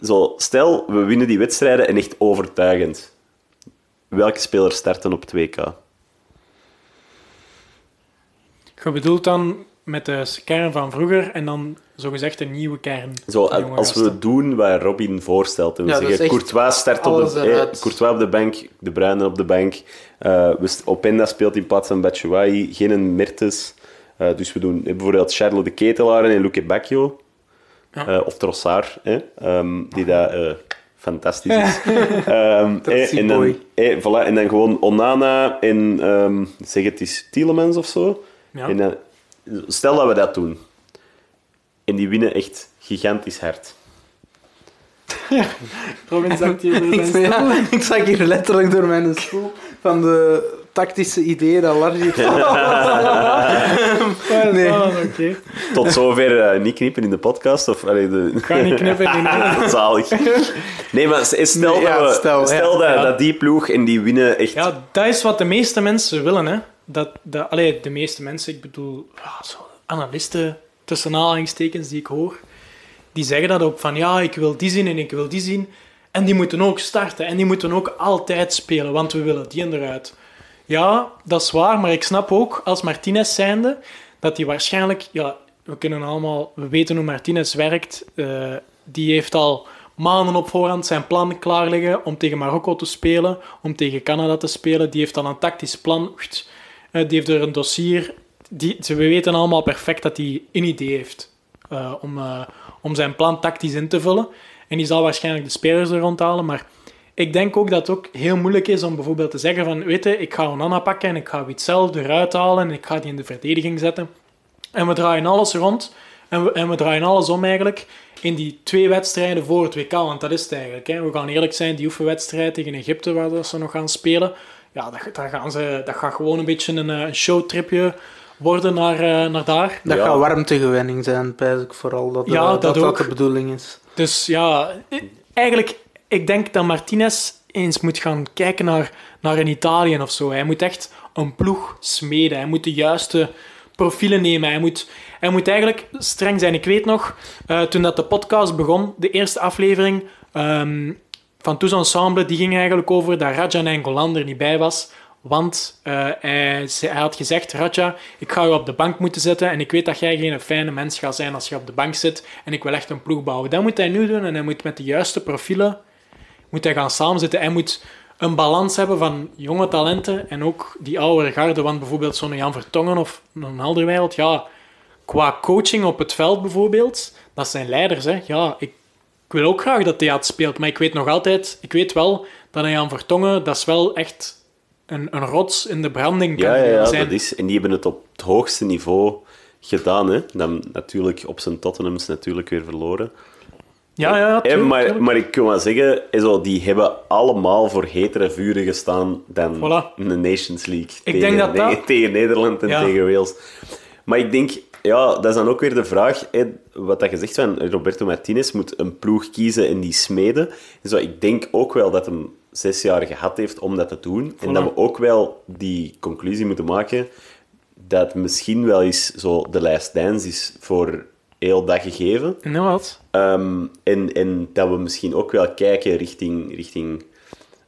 [SPEAKER 3] zo, stel we winnen die wedstrijden en echt overtuigend. Welke spelers starten op 2K?
[SPEAKER 1] Je bedoelt dan met de kern van vroeger en dan zogezegd een nieuwe kern.
[SPEAKER 3] Zo, als we doen wat Robin voorstelt, en we
[SPEAKER 2] Ja,
[SPEAKER 3] zeggen Courtois start op de, eh, Courtois op de bank, De Bruyne op de bank, eh, we st- Openda speelt in plaats van Batshuayi, geen Mertens. Eh, dus we doen eh, bijvoorbeeld Charles de Ketelaar en Luke Bacchio.
[SPEAKER 1] Ja.
[SPEAKER 3] Eh, of Trossard, hè, ehm, die dat eh, fantastisch is. Eh,
[SPEAKER 2] Trotsie
[SPEAKER 3] en, dan, eh, voilà, en dan gewoon Onana en ehm, zeg het is Tielemans of zo.
[SPEAKER 1] Ja.
[SPEAKER 3] En dan, stel dat we dat doen. En die winnen echt gigantisch hard.
[SPEAKER 1] Robin zakt hier door
[SPEAKER 2] ik,
[SPEAKER 1] zijn
[SPEAKER 2] ja, ik zag hier letterlijk door mijn stoel van de tactische ideeën dat Lars heeft.
[SPEAKER 1] stoel.
[SPEAKER 2] Nee.
[SPEAKER 1] Ah, Oké.
[SPEAKER 3] Tot zover eh, niet knippen in de podcast. Of, allee, de...
[SPEAKER 1] Ga niet knippen in de
[SPEAKER 3] Zalig. Nee, maar stel,
[SPEAKER 2] Nee, ja,
[SPEAKER 3] dat, we,
[SPEAKER 2] stel,
[SPEAKER 3] stel,
[SPEAKER 2] ja.
[SPEAKER 3] dat,
[SPEAKER 1] Ja.
[SPEAKER 3] dat die ploeg en die winnen echt...
[SPEAKER 1] Ja, dat is wat de meeste mensen willen, hè. Dat, allee, de meeste mensen, ik bedoel, ja, zo analisten, tussen aanhalingstekens, die ik hoor, die zeggen dat ook van, ja, ik wil die zien en ik wil die zien. En die moeten ook starten en die moeten ook altijd spelen, want we willen die eruit. Ja, dat is waar, maar ik snap ook, als Martinez zijnde, dat hij waarschijnlijk, ja, we kunnen allemaal, we weten hoe Martinez werkt. eh, die heeft al maanden op voorhand zijn plan klaar liggen om tegen Marokko te spelen, om tegen Canada te spelen. Die heeft al een tactisch plan. Die heeft er een dossier. Die, we weten allemaal perfect dat hij een idee heeft eh, om, eh, om zijn plan tactisch in te vullen. En die zal waarschijnlijk de spelers er rondhalen, maar ik denk ook dat het ook heel moeilijk is om bijvoorbeeld te zeggen van, weet je, ik ga Onana pakken en ik ga Witzel eruit halen en ik ga die in de verdediging zetten. En we draaien alles rond en we, en we draaien alles om eigenlijk in die twee wedstrijden voor het WK, want dat is het eigenlijk. Hè. We gaan eerlijk zijn, die oefenwedstrijd tegen Egypte, waar ze nog gaan spelen, ja, dat, dat, gaan ze, dat gaat gewoon een beetje een, eh, een showtripje worden naar, eh, naar daar.
[SPEAKER 2] Dat
[SPEAKER 3] Ja.
[SPEAKER 2] gaat warmtegewenning zijn, pijs ik vooral. Dat,
[SPEAKER 1] Ja,
[SPEAKER 2] eh,
[SPEAKER 1] dat
[SPEAKER 2] dat, dat de bedoeling is.
[SPEAKER 1] Dus ja, eigenlijk, ik denk dat Martinez eens moet gaan kijken naar, naar een Italië of zo. Hij moet echt een ploeg smeden. Hij moet de juiste profielen nemen. Hij moet, hij moet eigenlijk streng zijn. Ik weet nog, eh, toen dat de podcast begon, de eerste aflevering ehm, van Tous Ensemble, die ging eigenlijk over dat Raja Nainggolan er niet bij was. Want eh, hij, had gezegd, Raja, ik ga je op de bank moeten zetten en ik weet dat jij geen fijne mens gaat zijn als je op de bank zit en ik wil echt een ploeg bouwen. Dat moet hij nu doen en hij moet met de juiste profielen moet hij gaan samenzitten. Hij moet een balans hebben van jonge talenten en ook die oudere garde. Want bijvoorbeeld zo'n Jan Vertongen of een Alderweireld, ja, qua coaching op het veld bijvoorbeeld, dat zijn leiders. Hè. Ja, ik, ik wil ook graag dat theater speelt, maar ik weet nog altijd, ik weet wel dat een Jan Vertongen, dat is wel echt een, een rots in de branding kan
[SPEAKER 3] Ja, ja, ja
[SPEAKER 1] zijn.
[SPEAKER 3] dat is. En die hebben het op het hoogste niveau gedaan. Hè. Dan natuurlijk op zijn Tottenhams natuurlijk weer verloren.
[SPEAKER 1] Ja, ja,
[SPEAKER 3] Eh, maar, maar ik kan wel zeggen, eh, zo, die hebben allemaal voor hetere vuren gestaan dan
[SPEAKER 1] Voilà.
[SPEAKER 3] de Nations League.
[SPEAKER 1] Ik
[SPEAKER 3] tegen,
[SPEAKER 1] denk dat dat-
[SPEAKER 3] tegen- Nederland en tegen Wales. Maar ik denk, ja, dat is dan ook weer de vraag, hè, wat dat je zegt van Roberto Martinez moet een ploeg kiezen en die smeden. Zo, ik denk ook wel dat hem zes jaar gehad heeft om dat te doen. En dat we ook wel die conclusie moeten maken dat misschien wel eens zo de lijst dance is voor heel dat gegeven.
[SPEAKER 1] Inderdaad.
[SPEAKER 3] Ehm, en, en dat we misschien ook wel kijken richting, richting,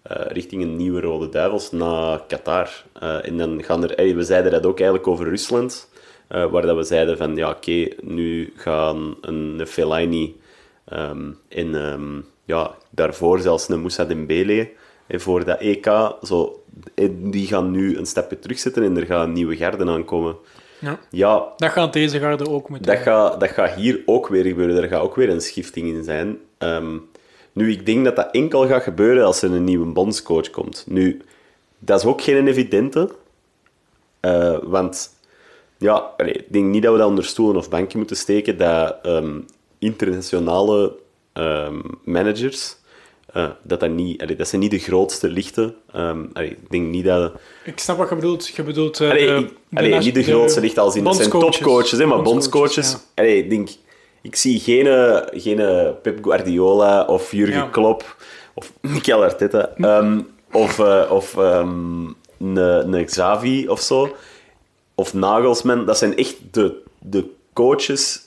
[SPEAKER 3] eh, richting een nieuwe Rode Duivels na Qatar. Eh, en dan gaan er, we zeiden dat ook eigenlijk over Rusland, eh, waar dat we zeiden van ja, oké, nu gaan een, een Fellaini ehm, en ehm, ja, daarvoor zelfs een Moussa Dembele eh, voor dat EK, zo, en die gaan nu een stapje terugzetten en er gaan nieuwe garden aankomen.
[SPEAKER 1] Ja.
[SPEAKER 3] ja,
[SPEAKER 1] Dat gaat deze garde ook moeten
[SPEAKER 3] dat gaat, dat gaat hier ook weer gebeuren. Er gaat ook weer een schifting in zijn. Ehm, nu, ik denk dat dat enkel gaat gebeuren als er een nieuwe bondscoach komt. Nu, dat is ook geen evidente. Eh, want, ja, allee, ik denk niet dat we dat onder stoelen of banken moeten steken, dat ehm, internationale ehm, managers, eh, dat, dat, niet, allee, dat zijn niet de grootste lichten. Ehm, allee, ik denk niet dat...
[SPEAKER 1] Ik snap wat je bedoelt. Je bedoelt eh, de,
[SPEAKER 3] niet de grootste lichten als in, dat zijn topcoaches, hè, maar
[SPEAKER 1] Bondscoaches, ja.
[SPEAKER 3] Ik denk, ik zie geen, eh, geen Pep Guardiola of Jurgen
[SPEAKER 1] Ja.
[SPEAKER 3] Klopp of Mikel Arteta of, of een, een Xavi of zo. Of Nagelsman. Dat zijn echt de, de coaches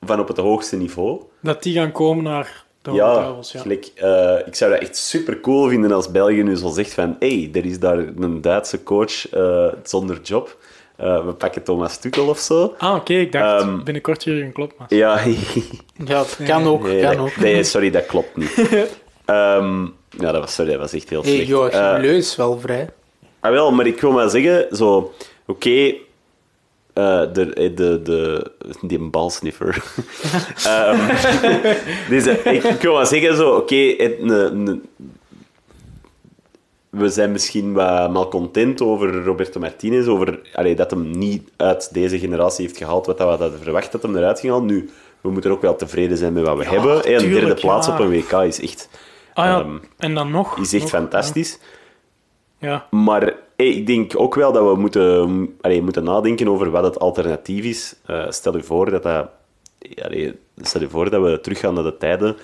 [SPEAKER 3] van op het hoogste niveau.
[SPEAKER 1] Dat die gaan komen naar de
[SPEAKER 3] Ja.
[SPEAKER 1] Ja.
[SPEAKER 3] gelijk, eh, ik zou dat echt super cool vinden als België nu zo zegt van hey, er is daar een Duitse coach eh, zonder job. Eh, we pakken Thomas Tuchel of zo.
[SPEAKER 1] Ah, oké. ik dacht
[SPEAKER 3] Ehm,
[SPEAKER 1] binnenkort Jurgen Klopp. Maar...
[SPEAKER 3] Ja,
[SPEAKER 2] Ja, het kan ook,
[SPEAKER 3] nee,
[SPEAKER 2] kan ook.
[SPEAKER 3] nee, sorry, dat klopt niet. Ehm, ja, dat was, sorry, dat was echt heel
[SPEAKER 2] Hey,
[SPEAKER 3] slecht.
[SPEAKER 2] Joachim
[SPEAKER 3] Eh,
[SPEAKER 2] Leu is wel vrij.
[SPEAKER 3] Ah, wel, maar ik wil maar zeggen, zo, oké, eh, de, de, de, die balsniffer. Ehm dus, eh, ik, ik wil maar zeggen, zo, oké, we zijn misschien wat malcontent over Roberto Martinez, over allee, dat hem niet uit deze generatie heeft gehaald wat we hadden verwacht dat hem eruit ging halen. Nu, we moeten ook wel tevreden zijn met wat we hebben. Een derde
[SPEAKER 1] tuurlijk,
[SPEAKER 3] plaats
[SPEAKER 1] ja.
[SPEAKER 3] op een WK is echt,
[SPEAKER 1] Ah ja,
[SPEAKER 3] ehm,
[SPEAKER 1] en dan nog.
[SPEAKER 3] is echt
[SPEAKER 1] nog,
[SPEAKER 3] fantastisch.
[SPEAKER 1] Ja.
[SPEAKER 3] Maar ik denk ook wel dat we moeten, allee, moeten nadenken over wat het alternatief is. Eh, stel je voor dat dat... Allee, stel voor dat we teruggaan naar de tijden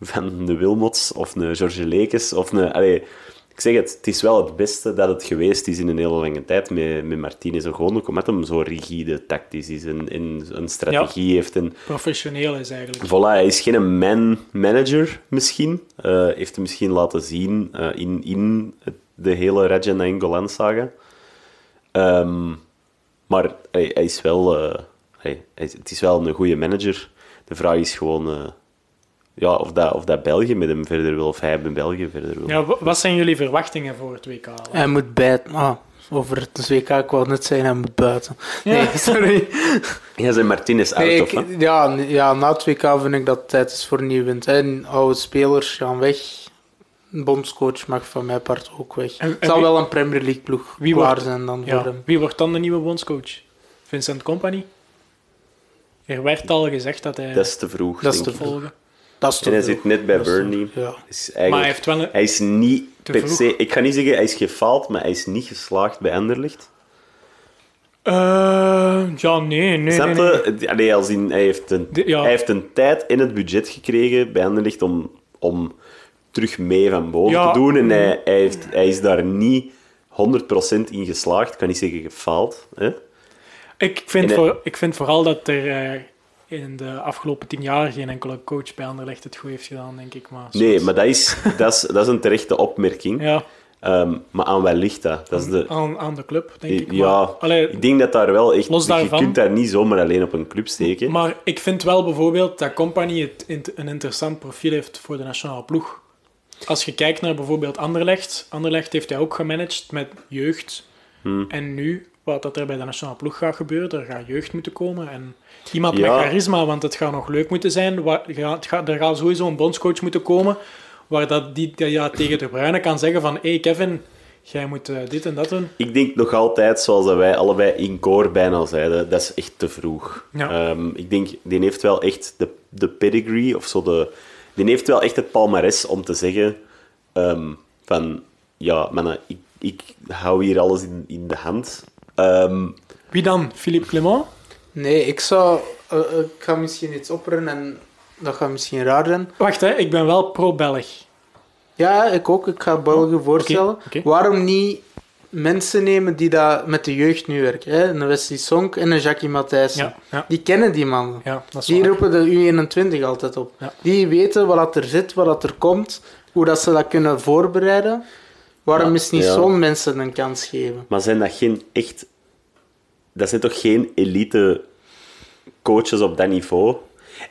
[SPEAKER 3] van de Wilmots of een George Lekes of een... Allee, ik zeg het, het is wel het beste dat het geweest is in een hele lange tijd met, met Martinez. Gewoon ook omdat hem zo rigide, tactisch is en, en een strategie heeft. En,
[SPEAKER 1] professioneel is eigenlijk.
[SPEAKER 3] Voilà, hij is geen man-manager misschien. Eh, heeft hij misschien laten zien eh, in, in het- de hele Rajan Nainggolan-saga. Ehm, maar hij, hij is wel... eh, hij, het is wel een goede manager. De vraag is gewoon... eh, ja, of, dat, of dat België met hem verder wil, of hij met België verder wil.
[SPEAKER 1] Ja, wa- wat zijn jullie verwachtingen voor het WK?
[SPEAKER 2] Hij moet bijten. Ah, over het WK, ik wou net zeggen, hij moet buiten. Nee, sorry.
[SPEAKER 3] Jij zijn Martinez
[SPEAKER 2] Nee, ik-
[SPEAKER 3] wat?
[SPEAKER 2] ja, ja, na het WK vind ik dat het tijd is voor een nieuw wind. En oude spelers gaan weg. Een bondscoach mag van mijn part ook weg.
[SPEAKER 1] En-
[SPEAKER 2] Het
[SPEAKER 1] en wie-
[SPEAKER 2] wel een Premier League ploeg
[SPEAKER 1] wie
[SPEAKER 2] klaar
[SPEAKER 1] wordt-
[SPEAKER 2] zijn dan
[SPEAKER 1] Ja.
[SPEAKER 2] voor hem.
[SPEAKER 1] Wie wordt dan de nieuwe bondscoach? Vincent Company? Er werd al gezegd dat hij
[SPEAKER 3] Dat is te vroeg,
[SPEAKER 2] Dat is te
[SPEAKER 1] volgen.
[SPEAKER 2] Dat is te
[SPEAKER 3] En hij
[SPEAKER 2] vroeg.
[SPEAKER 3] zit net bij Burnley.
[SPEAKER 2] Ja.
[SPEAKER 3] Is
[SPEAKER 1] Maar hij
[SPEAKER 3] eigenlijk,
[SPEAKER 1] heeft wel een...
[SPEAKER 3] hij is niet
[SPEAKER 1] Te
[SPEAKER 3] per
[SPEAKER 1] vroeg.
[SPEAKER 3] se... Ik ga niet zeggen hij is gefaald, maar hij is niet geslaagd bij Anderlecht.
[SPEAKER 1] Eh, ja, nee, nee,
[SPEAKER 3] Snap
[SPEAKER 1] nee, nee.
[SPEAKER 3] Allee, als in, hij, heeft een,
[SPEAKER 1] De- ja.
[SPEAKER 3] hij heeft een tijd in het budget gekregen bij Anderlecht om, om terug mee van boven
[SPEAKER 1] Ja.
[SPEAKER 3] te doen. En hij, hij, heeft, hij is daar niet 100% in geslaagd. Ik kan niet zeggen gefaald. Hè?
[SPEAKER 1] Ik, vind
[SPEAKER 3] En hij-
[SPEAKER 1] voor, ik vind vooral dat er eh, in de afgelopen tien jaar geen enkele coach bij Anderlecht het goed heeft gedaan, denk ik. Maar
[SPEAKER 3] Nee, maar dat is, dat, is, dat is een terechte opmerking.
[SPEAKER 1] Ja,
[SPEAKER 3] Ehm, maar aan wat ligt dat? dat is de,
[SPEAKER 1] aan, aan de club, denk ik.
[SPEAKER 3] ja,
[SPEAKER 1] Maar, allee,
[SPEAKER 3] ik denk dat daar wel echt...
[SPEAKER 1] Los
[SPEAKER 3] Je kunt daar niet zomaar alleen op een club steken.
[SPEAKER 1] Maar ik vind wel bijvoorbeeld dat Company het een interessant profiel heeft voor de nationale ploeg. Als je kijkt naar bijvoorbeeld Anderlecht, Anderlecht heeft hij ook gemanaged met jeugd.
[SPEAKER 3] Hmm.
[SPEAKER 1] En nu, wat dat er bij de nationale ploeg gaat gebeuren, er gaat jeugd moeten komen. En iemand
[SPEAKER 3] Ja.
[SPEAKER 1] met charisma, want het gaat nog leuk moeten zijn. Het gaat- Er gaat sowieso een bondscoach moeten komen, waar dat die ja, tegen de Bruyne kan zeggen van hey Kevin, jij moet eh, dit en dat doen.
[SPEAKER 3] Ik denk nog altijd, zoals dat wij allebei in koor bijna zeiden, dat is echt te vroeg.
[SPEAKER 1] Ja.
[SPEAKER 3] Ehm, ik denk, die heeft wel echt de, de pedigree, of zo de... Die heeft wel echt het palmares om te zeggen ehm, van... Ja, mannen, ik, ik hou hier alles in, in de hand. Ehm,
[SPEAKER 1] Wie dan? Philippe Clement?
[SPEAKER 2] Nee, ik zou... eh, eh, ik ga misschien iets opperen en dat gaat misschien raar zijn.
[SPEAKER 1] Wacht, hè, ik ben wel pro-Belg.
[SPEAKER 2] Ja, ik ook. Ik ga België voorstellen.
[SPEAKER 1] oké.
[SPEAKER 2] Waarom niet mensen nemen die dat met de jeugd nu werken? Hè? Een Wesley Sonk en een Jackie Matthijssen.
[SPEAKER 1] Ja, ja,
[SPEAKER 2] Die kennen die mannen.
[SPEAKER 1] ja, dat is
[SPEAKER 2] Die
[SPEAKER 1] waar.
[SPEAKER 2] roepen de U21 altijd op.
[SPEAKER 1] Ja.
[SPEAKER 2] Die weten wat dat er zit, wat dat er komt, hoe dat ze dat kunnen voorbereiden. Waarom
[SPEAKER 3] Ja,
[SPEAKER 2] is niet
[SPEAKER 3] ja.
[SPEAKER 2] zo'n mensen een kans geven?
[SPEAKER 3] maar zijn dat geen echt... Dat zijn toch geen elite coaches op dat niveau?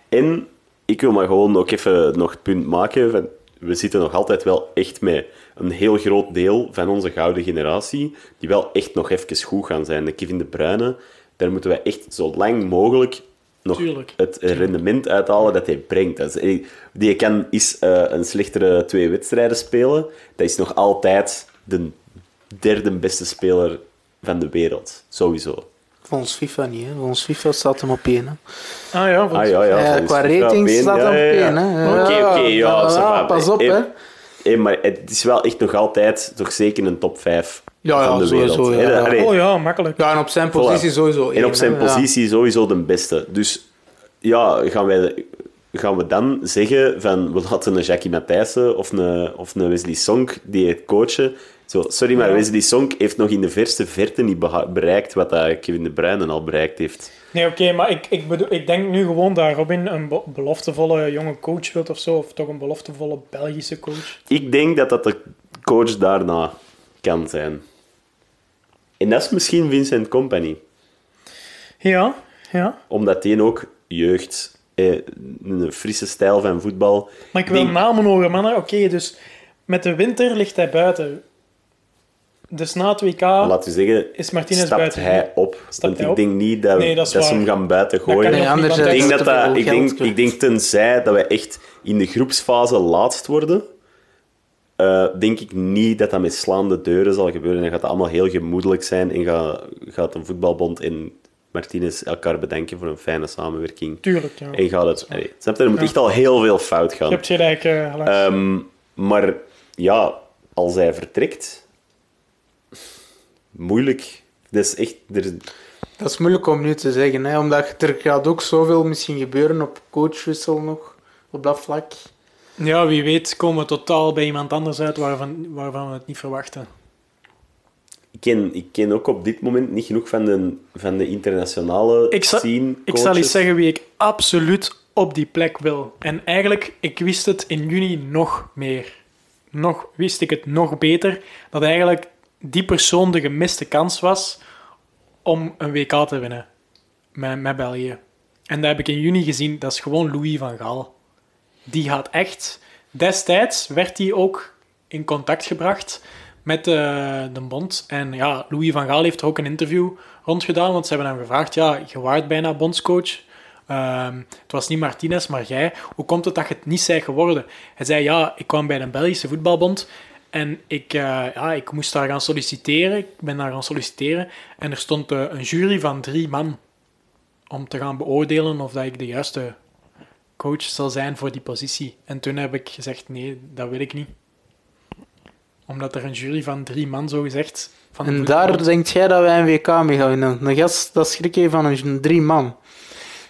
[SPEAKER 3] En ik wil maar gewoon ook even nog het punt maken van... We zitten nog altijd wel echt met een heel groot deel van onze gouden generatie die wel echt nog even goed gaan zijn. De Kevin De Bruyne, daar moeten we echt zo lang mogelijk nog
[SPEAKER 1] Tuurlijk.
[SPEAKER 3] het rendement uithalen dat hij brengt. Dus, eh, die kan is eh, een slechtere twee wedstrijden spelen. Dat is nog altijd de derde beste speler van de wereld. Sowieso.
[SPEAKER 2] Volgens FIFA niet, hè. Volgens FIFA staat hem op één, hè.
[SPEAKER 1] Ah ja,
[SPEAKER 3] Ah, ja, ja,
[SPEAKER 2] Ja,
[SPEAKER 3] volgens
[SPEAKER 2] qua rating
[SPEAKER 3] op één.
[SPEAKER 2] staat
[SPEAKER 3] Ja,
[SPEAKER 2] hem op
[SPEAKER 3] ja, ja.
[SPEAKER 2] één, hè.
[SPEAKER 3] Oké,
[SPEAKER 2] Ja,
[SPEAKER 3] oké, ja,
[SPEAKER 2] pas op,
[SPEAKER 3] Eh,
[SPEAKER 2] hè.
[SPEAKER 3] Eh, maar het is wel echt nog altijd toch zeker een top 5
[SPEAKER 2] Ja, ja,
[SPEAKER 3] van de
[SPEAKER 2] sowieso,
[SPEAKER 3] wereld.
[SPEAKER 2] ja,
[SPEAKER 3] hè.
[SPEAKER 2] ja.
[SPEAKER 3] Allee,
[SPEAKER 1] Oh ja, makkelijk.
[SPEAKER 2] Ja, en op zijn positie
[SPEAKER 3] Voilà.
[SPEAKER 2] sowieso één,
[SPEAKER 3] En op zijn
[SPEAKER 2] hè. Ja.
[SPEAKER 3] positie sowieso de beste. Dus ja, gaan, wij, gaan we dan zeggen van we laten een Jackie Matthijssen of een, of een Wesley Sonk die het coachen. Zo, sorry, maar
[SPEAKER 1] Ja.
[SPEAKER 3] Wesley Sonk heeft nog in de verste verte niet bereikt wat dat Kevin De Bruyne al bereikt heeft.
[SPEAKER 1] Nee, oké, maar ik, ik, bedoel, ik denk nu gewoon dat Robin een be- beloftevolle jonge coach wilt of zo, of toch een beloftevolle Belgische coach.
[SPEAKER 3] Ik denk dat dat de coach daarna kan zijn. En dat is misschien Vincent Company.
[SPEAKER 1] Ja, ja.
[SPEAKER 3] Omdat die ook jeugd, een frisse stijl van voetbal.
[SPEAKER 1] Maar ik wil
[SPEAKER 3] Denk-
[SPEAKER 1] namen horen, mannen. Oké, dus met de winter ligt hij buiten. Dus na het WK
[SPEAKER 3] we zeggen,
[SPEAKER 1] is Martinez
[SPEAKER 3] stapt
[SPEAKER 1] buiten.
[SPEAKER 3] hij op. Want
[SPEAKER 1] hij
[SPEAKER 3] ik
[SPEAKER 1] op?
[SPEAKER 3] denk niet dat,
[SPEAKER 1] Nee, dat
[SPEAKER 3] ze hem gaan buiten
[SPEAKER 1] Dat kan
[SPEAKER 3] gooien.
[SPEAKER 2] Nee, anders
[SPEAKER 3] Ik denk, dat ik, denk, ik denk tenzij dat we echt in de groepsfase laatst worden, eh, denk ik niet dat dat met slaande deuren zal gebeuren. Dan gaat het allemaal heel gemoedelijk zijn en gaat, gaat een voetbalbond en Martinez elkaar bedenken voor een fijne samenwerking.
[SPEAKER 1] Tuurlijk, ja.
[SPEAKER 3] En gaat het... allee, snap je? Er moet
[SPEAKER 1] Ja.
[SPEAKER 3] echt al heel veel fout
[SPEAKER 1] Je
[SPEAKER 3] gaan.
[SPEAKER 1] hebt gelijk, eh.
[SPEAKER 3] Ehm, maar ja, als hij vertrekt... Moeilijk. Dat is echt... Er,
[SPEAKER 2] Dat is moeilijk om nu te zeggen, hè, omdat er gaat ook zoveel misschien gebeuren op coachwissel nog, op dat vlak.
[SPEAKER 1] Ja, wie weet komen we totaal bij iemand anders uit waarvan, waarvan we het niet verwachten.
[SPEAKER 3] Ik, ken, ik ken ook op dit moment niet genoeg van de, van de internationale
[SPEAKER 1] Ik zal-
[SPEAKER 3] scene
[SPEAKER 1] Ik zal eens zeggen wie ik absoluut op die plek wil. En eigenlijk, ik wist het in juni nog meer. Nog wist ik het nog beter, dat eigenlijk die persoon de gemiste kans was om een WK te winnen met, met België. En dat heb ik in juni gezien, dat is gewoon Louis van Gaal. Die gaat echt... Destijds werd hij ook in contact gebracht met de, de bond. En ja, Louis van Gaal heeft er ook een interview rond gedaan, want ze hebben hem gevraagd, ja, je waart bijna bondscoach. Ehm, het was niet Martinez, maar jij. Hoe komt het dat je het niet zij geworden? Hij zei, ja, ik kwam bij de Belgische voetbalbond en ik, eh, ja, ik moest daar gaan solliciteren. Ik ben daar gaan solliciteren en er stond eh, een jury van drie man om te gaan beoordelen of dat ik de juiste coach zal zijn voor die positie. En toen heb ik gezegd, nee, dat wil ik niet. Omdat er een jury van drie man, zo gezegd... Van
[SPEAKER 2] En daar denkt jij dat wij een WK mee gaan winnen. Een gast, dat schrik je van een drie man.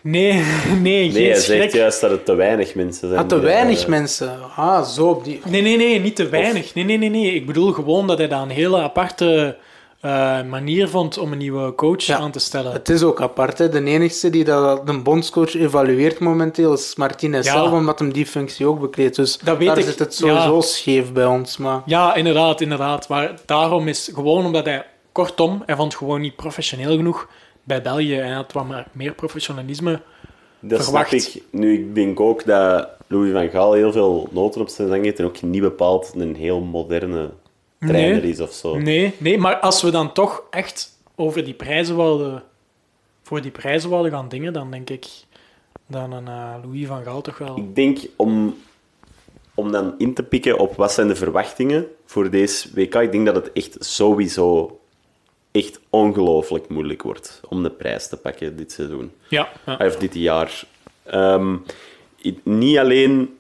[SPEAKER 1] Nee, nee,
[SPEAKER 3] Nee,
[SPEAKER 1] geen
[SPEAKER 3] hij
[SPEAKER 1] schrik.
[SPEAKER 3] zegt juist dat het te weinig mensen zijn.
[SPEAKER 2] Ah, te
[SPEAKER 3] die,
[SPEAKER 2] weinig
[SPEAKER 3] eh,
[SPEAKER 2] mensen. Ah, zo op die...
[SPEAKER 1] Nee, nee, nee, niet te weinig. Nee, nee, nee, nee. Ik bedoel gewoon dat hij dat een hele aparte eh, manier vond om een nieuwe coach
[SPEAKER 2] Ja.
[SPEAKER 1] aan te stellen.
[SPEAKER 2] Het is ook apart. Hè. De enige die dat de bondscoach evalueert momenteel is Martinez
[SPEAKER 1] Ja.
[SPEAKER 2] zelf, omdat hem die functie ook bekleedt. Dus
[SPEAKER 1] Dat weet
[SPEAKER 2] daar
[SPEAKER 1] ik.
[SPEAKER 2] zit het sowieso
[SPEAKER 1] Ja.
[SPEAKER 2] scheef bij ons. Maar
[SPEAKER 1] Ja, inderdaad, inderdaad. Maar daarom is gewoon omdat hij, kortom, hij vond gewoon niet professioneel genoeg bij België. En hij had wat maar meer professionalisme.
[SPEAKER 3] Dat
[SPEAKER 1] verwacht.
[SPEAKER 3] snap ik. Nu, ik denk ook dat Louis van Gaal heel veel noten op zijn zang heeft en ook niet bepaald een heel moderne trainer
[SPEAKER 1] Nee.
[SPEAKER 3] is of zo.
[SPEAKER 1] Nee, nee, maar als we dan toch echt over die prijzen wilden, voor die prijzen wilden gaan dingen, dan denk ik dan een eh, Louis van Gaal toch wel.
[SPEAKER 3] Ik denk om, om dan in te pikken op wat zijn de verwachtingen voor deze WK, ik denk dat het echt sowieso echt ongelooflijk moeilijk wordt om de prijs te pakken dit seizoen.
[SPEAKER 1] Ja, ja.
[SPEAKER 3] Of dit jaar. Ehm, niet alleen...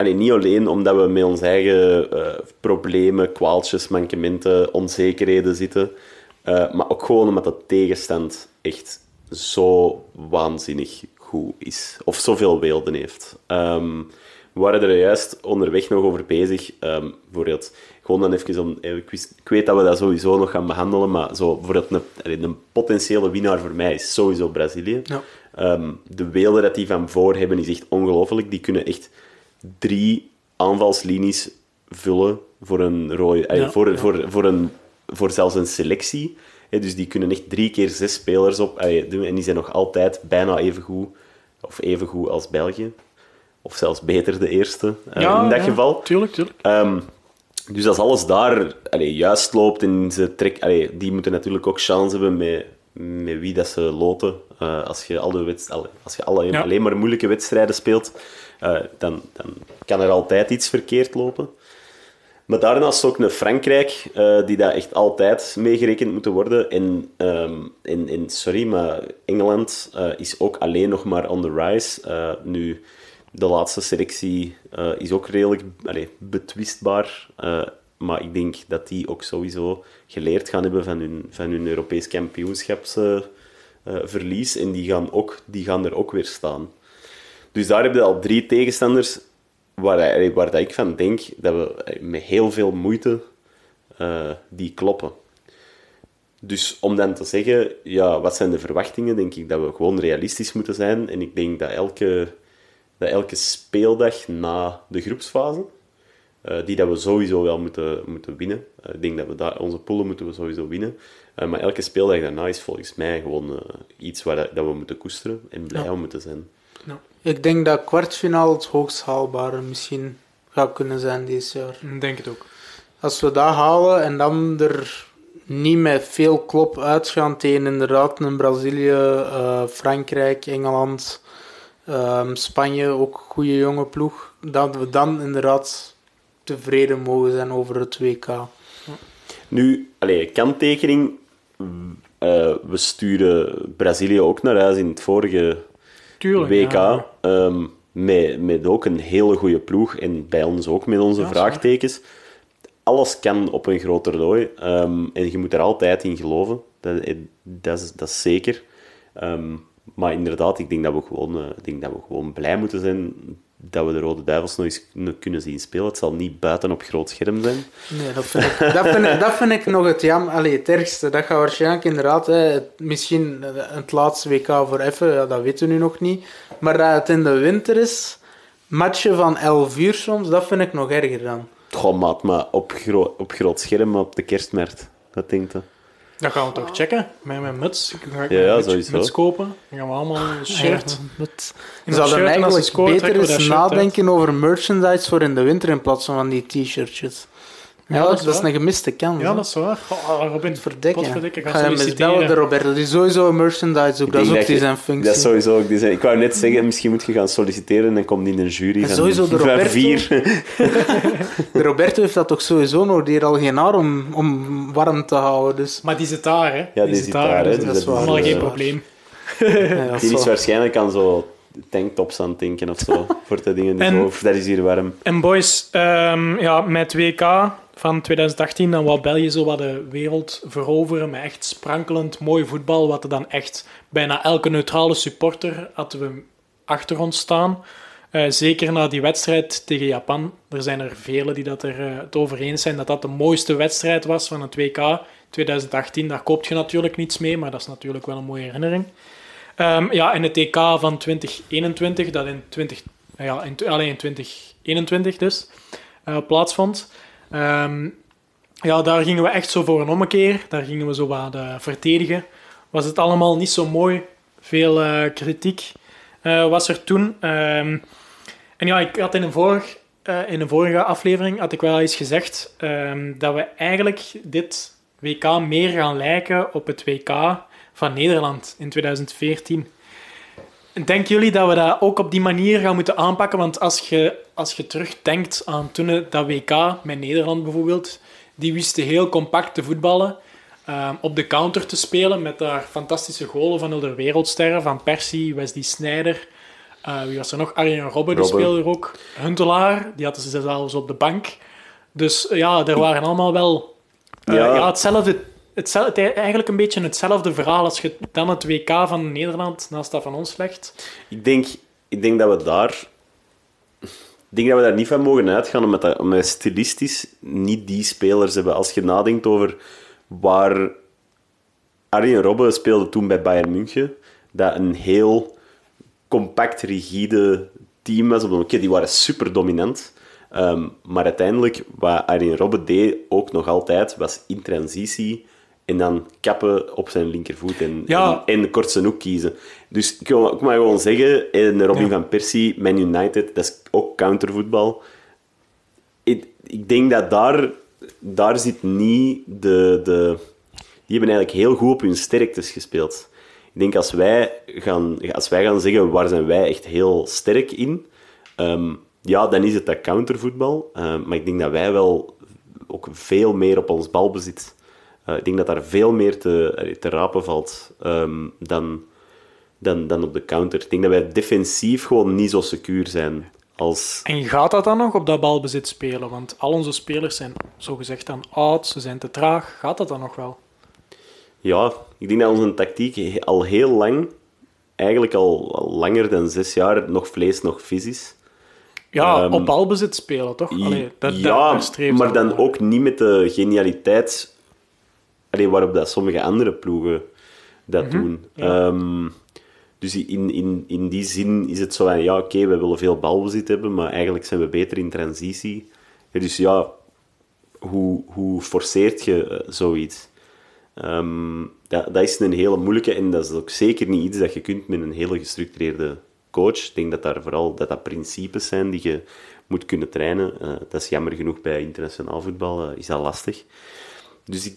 [SPEAKER 3] Allee, niet alleen omdat we met onze eigen eh, problemen, kwaaltjes, mankementen, onzekerheden zitten, eh, maar ook gewoon omdat de tegenstand echt zo waanzinnig goed is. Of zoveel beelden heeft. Ehm, we waren er juist onderweg nog over bezig. Bijvoorbeeld, gewoon dan even om... eh, Ik, wist- ik weet dat we dat sowieso nog gaan behandelen, maar zo, bijvoorbeeld een, een potentiële winnaar voor mij is sowieso Brazilië.
[SPEAKER 2] Ja.
[SPEAKER 3] Ehm, de beelden dat die van voor hebben is echt ongelooflijk. Die kunnen echt drie aanvalslinies vullen voor een rode,
[SPEAKER 1] Ja,
[SPEAKER 3] voor,
[SPEAKER 1] ja.
[SPEAKER 3] Voor, voor, een, voor zelfs een selectie. Dus die kunnen echt drie keer zes spelers op allee, doen en die zijn nog altijd bijna even goed, of even goed als België. Of zelfs beter de eerste, eh, in dat
[SPEAKER 1] ja,
[SPEAKER 3] geval.
[SPEAKER 1] Tuurlijk, tuurlijk.
[SPEAKER 3] Ehm, dus als alles daar allee, juist loopt en ze trek, allee, die moeten natuurlijk ook chance hebben met, met wie dat ze loten. Uh, als je, alle wedst als je alle, alleen maar moeilijke wedstrijden speelt, uh, dan, dan kan er altijd iets verkeerd lopen. Maar daarnaast ook een Frankrijk, uh, die daar echt altijd meegerekend moeten worden. En, um, en, sorry, maar Engeland is ook alleen nog maar on the rise. nu, de laatste selectie is ook redelijk betwistbaar. Maar ik denk dat die ook sowieso geleerd gaan hebben van hun, van hun Europees kampioenschapsverlies. en die gaan, ook, die gaan er ook weer staan. Dus daar heb je al drie tegenstanders waar, waar dat ik van denk dat we met heel veel moeite die kloppen. Dus om dan te zeggen, ja, wat zijn de verwachtingen, denk ik dat we gewoon realistisch moeten zijn. En ik denk dat elke, dat elke speeldag na de groepsfase, uh, die dat we sowieso wel moeten, moeten winnen. Uh, ik denk dat we daar, onze poelen moeten we sowieso winnen. Uh, maar elke speeldag daarna is volgens mij gewoon iets waar dat, we moeten koesteren en blij ja. om moeten zijn.
[SPEAKER 2] Ja. Ik denk dat kwartfinale het hoogst haalbare misschien gaat kunnen zijn dit jaar.
[SPEAKER 1] Ik denk het ook.
[SPEAKER 2] Als we dat halen en dan er niet met veel klop uitgaan tegen inderdaad een Brazilië, Frankrijk, Engeland, ehm, Spanje, ook goede jonge ploeg, dat we dan inderdaad tevreden mogen zijn over het WK.
[SPEAKER 3] Nu, allez, kanttekening. Uh, we sturen Brazilië ook naar huis in het vorige Tuurlijk, WK. Ja. Um, met, met ook een hele goede ploeg. En bij ons ook met onze vraagtekens. Alles kan op een groot toernooi. Um, en je moet er altijd in geloven. Dat, eh, dat, is, dat is zeker. Um, maar inderdaad, ik denk dat we gewoon, uh, ik denk dat we gewoon blij moeten zijn dat we de Rode Duivels nog eens kunnen zien spelen. Het zal niet buiten op groot scherm zijn.
[SPEAKER 2] Nee, dat vind ik, dat vind ik, dat vind ik nog het jam. Allee, het ergste. Dat gaat waarschijnlijk inderdaad, hè, misschien het laatste WK voor even, ja, dat weten we nu nog niet. Maar dat het in de winter is, matchen van 11 uur soms, dat vind ik nog erger dan.
[SPEAKER 3] Goh, maat, maar op, gro op groot scherm op de kerstmarkt. Wat denkt u?
[SPEAKER 1] Dat gaan we toch checken met mijn muts. Ga ik
[SPEAKER 3] ja, ja, sowieso.
[SPEAKER 1] muts kopen. Dan gaan we allemaal een shirt. Ja,
[SPEAKER 2] we zouden eigenlijk beter eens nadenken over merchandise voor in de winter in plaats van die t-shirtjes. Ja, dat, is, een gemiste kans.
[SPEAKER 1] Ja, dat is waar. Oh, Robin,
[SPEAKER 2] verdikken. Ga je met bellen de Roberto. Die is sowieso een merchandise ook. Dat is ook die zijn functie.
[SPEAKER 3] Dat is sowieso ook die zijn. Ik wou net zeggen, misschien moet je gaan solliciteren en komt in een jury
[SPEAKER 2] van sowieso de Roberto,
[SPEAKER 3] vier.
[SPEAKER 2] de Roberto heeft dat toch sowieso nog. Die heeft al geen haar om, om warm te houden. Dus.
[SPEAKER 1] Maar die zit daar, hè?
[SPEAKER 3] Ja, die, zit daar.
[SPEAKER 1] Dus dat is helemaal geen probleem.
[SPEAKER 3] Ja, die is waarschijnlijk aan zo tanktops aan het denken of zo. voor de dingen die en, zo, dat is hier warm.
[SPEAKER 1] En boys, um, ja, met WK van 2018, dan wou België zo wat de wereld veroveren met echt sprankelend mooi voetbal, wat er dan echt bijna elke neutrale supporter hadden we achter ons staan. Uh, zeker na die wedstrijd tegen Japan. Er zijn er velen die dat er uh, het over eens zijn dat dat de mooiste wedstrijd was van het WK 2018. Daar koopt je natuurlijk niets mee, maar dat is natuurlijk wel een mooie herinnering. Um, ja, en het TK van 2021, dat in, 20, ja, in, alleen in 2021 dus, uh, plaatsvond. Um, ja, daar gingen we echt zo voor een ommekeer. Daar gingen we zo wat uh, verdedigen. Was het allemaal niet zo mooi. Veel uh, kritiek was er toen. Um, en ja, ik had in een, vorig, in een vorige aflevering had ik wel eens gezegd dat we eigenlijk dit WK meer gaan lijken op het WK van Nederland in 2014. Denken jullie dat we dat ook op die manier gaan moeten aanpakken? Want als je, als je terugdenkt aan toen dat WK met Nederland bijvoorbeeld, die wisten heel compact te voetballen, um, op de counter te spelen met daar fantastische golen van de wereldsterren, van Persie, Wesley Sneijder, uh, wie was er nog? Arjen Robben, die speelde er ook. Huntelaar, die hadden ze zelfs op de bank. Dus ja, er waren allemaal wel uh, ja. ja. hetzelfde hetzelfde, eigenlijk een beetje hetzelfde verhaal als je dan het WK van Nederland naast dat van ons legt.
[SPEAKER 3] Ik denk, ik denk dat we daar... Denk dat we daar niet van mogen uitgaan, omdat, dat, stilistisch niet die spelers hebben. Als je nadenkt over waar Arjen Robben speelde toen bij Bayern München, dat een heel compact, rigide team was. Oké, die waren super dominant. Ehm, maar uiteindelijk, wat Arjen Robben deed, ook nog altijd, was in transitie en dan kappen op zijn linkervoet en, ja. en, en kort zijn hoek kiezen. Dus ik, wil, ik mag gewoon zeggen, en Robin van Persie, Man United, dat is ook countervoetbal. Ik, ik denk dat daar, daar zit niet de, de, die hebben eigenlijk heel goed op hun sterktes gespeeld. Ik denk als wij gaan, als wij gaan zeggen waar zijn wij echt heel sterk in, um, ja, dan is het dat countervoetbal. Um, maar ik denk dat wij wel ook veel meer op ons balbezit. Uh, ik denk dat daar veel meer te, te rapen valt um, dan, dan, dan op de counter. Ik denk dat wij defensief gewoon niet zo secuur zijn. Als...
[SPEAKER 1] En gaat dat dan nog op dat balbezit spelen? Want al onze spelers zijn zogezegd dan oud, ze zijn te traag. Gaat dat dan nog wel?
[SPEAKER 3] Ja, ik denk dat onze tactiek al heel lang, eigenlijk al, al langer dan zes jaar, nog vlees, nog vis is.
[SPEAKER 1] Ja, um, op balbezit spelen, toch? Allee,
[SPEAKER 3] dat, ja, dat maar dan ook niet met de genialiteit allee, waarop dat sommige andere ploegen dat mm -hmm, doen. Ja. Um, dus in, in, in die zin is het zo van, ja, oké, okay, we willen veel balbezit hebben, maar eigenlijk zijn we beter in transitie. dus ja, hoe, hoe forceert je uh, zoiets? Um, dat, dat is een hele moeilijke en dat is ook zeker niet iets dat je kunt met een hele gestructureerde coach. Ik denk dat daar vooral dat dat principes zijn die je moet kunnen trainen. Uh, dat is jammer genoeg bij internationaal voetbal, uh, is dat lastig. Dus ik,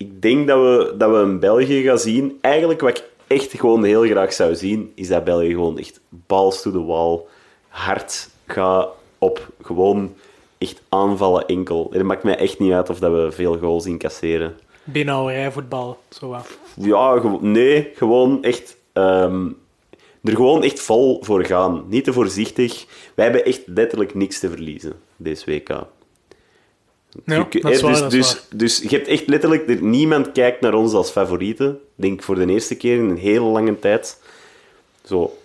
[SPEAKER 3] ik denk dat we, dat we een België gaan zien. Eigenlijk wat ik echt gewoon heel graag zou zien, is dat België gewoon echt balls to the wall, hard gaat op gewoon echt aanvallen enkel. Het maakt mij echt niet uit of dat we veel goals incasseren.
[SPEAKER 1] Binnenhouderijvoetbal, zo af.
[SPEAKER 3] Ja, nee, gewoon echt... Um, er gewoon echt vol voor gaan. Niet te voorzichtig. Wij hebben echt letterlijk niks te verliezen, deze WK.
[SPEAKER 1] Ja, je, dat is waar,
[SPEAKER 3] dus, dus, dus je hebt echt letterlijk... Er, niemand kijkt naar ons als favorieten. Ik denk voor de eerste keer in een hele lange tijd. Zo,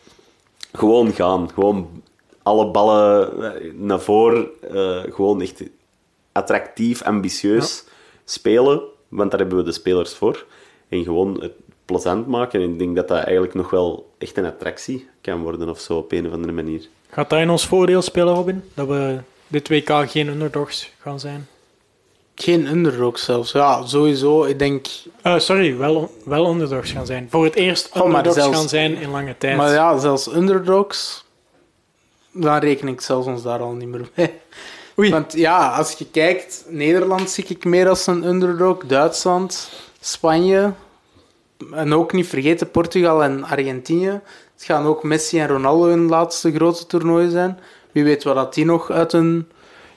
[SPEAKER 3] gewoon gaan. Gewoon alle ballen eh, naar voren. Uh, gewoon echt attractief, ambitieus ja. spelen. Want daar hebben we de spelers voor. En gewoon het plezant maken. En ik denk dat dat eigenlijk nog wel echt een attractie kan worden of zo, op een of andere manier.
[SPEAKER 1] Gaat dat in ons voordeel spelen, Robin? Dat we dit WK geen underdogs gaan zijn?
[SPEAKER 2] Geen underdogs zelfs. Ja, sowieso. Ik denk...
[SPEAKER 1] Uh, sorry, wel, wel underdogs gaan zijn. Voor het eerst underdogs oh, zelfs... gaan zijn in lange tijd.
[SPEAKER 2] Maar ja, zelfs underdogs... Dan reken ik zelfs ons daar al niet meer mee. Oei. Want ja, als je kijkt, Nederland zie ik meer als een underdog. Duitsland, Spanje. En ook niet vergeten Portugal en Argentinië. Het gaan ook Messi en Ronaldo hun laatste grote toernooi zijn. Wie weet wat dat die nog uit hun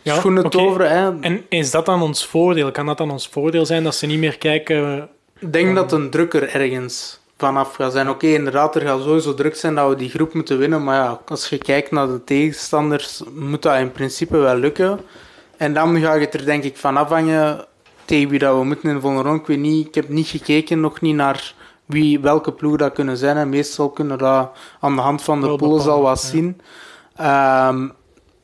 [SPEAKER 2] ja, schoenen okay. toveren. Hè.
[SPEAKER 1] En is dat dan ons voordeel? Kan dat dan ons voordeel zijn dat ze niet meer kijken?
[SPEAKER 2] Ik denk um... dat een drukker ergens vanaf gaat zijn. Oké, okay, inderdaad, er gaat sowieso druk zijn dat we die groep moeten winnen. Maar ja, als je kijkt naar de tegenstanders, moet dat in principe wel lukken. En dan ga je het er denk ik van afhangen tegen wie dat we moeten in ronde. Ik weet niet, ik heb niet gekeken, nog niet naar wie, welke ploeg dat kunnen zijn. En meestal kunnen we dat aan de hand van de pool al wat zien. Um,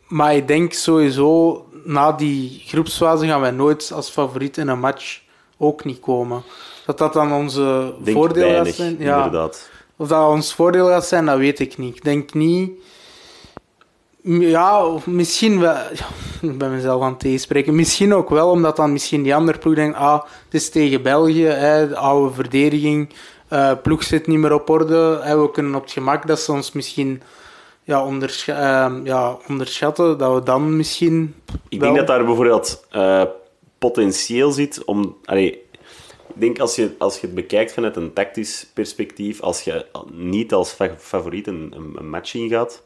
[SPEAKER 2] maar ik denk sowieso, na die groepsfase gaan wij nooit als favoriet in een match ook niet komen. Dat dat dan onze
[SPEAKER 3] denk
[SPEAKER 2] voordeel
[SPEAKER 3] weinig,
[SPEAKER 2] gaat zijn.
[SPEAKER 3] Ja. Inderdaad.
[SPEAKER 2] Of dat ons voordeel gaat zijn, dat weet ik niet. Ik denk niet. Ja, of misschien wel. Ja, ik ben mezelf aan het tegenspreken. Misschien ook wel, omdat dan misschien die andere ploeg denkt: ah, het is tegen België, hè, de oude verdediging. Uh, ploeg zit niet meer op orde. Hè, we kunnen op het gemak dat ze ons misschien ja, ondersch uh, ja, onderschatten. Dat we dan misschien.
[SPEAKER 3] Ik denk dat daar bijvoorbeeld uh, potentieel zit om. Allee, ik denk als je, als je het bekijkt vanuit een tactisch perspectief, als je niet als fa favoriet een, een, een, match ingaat,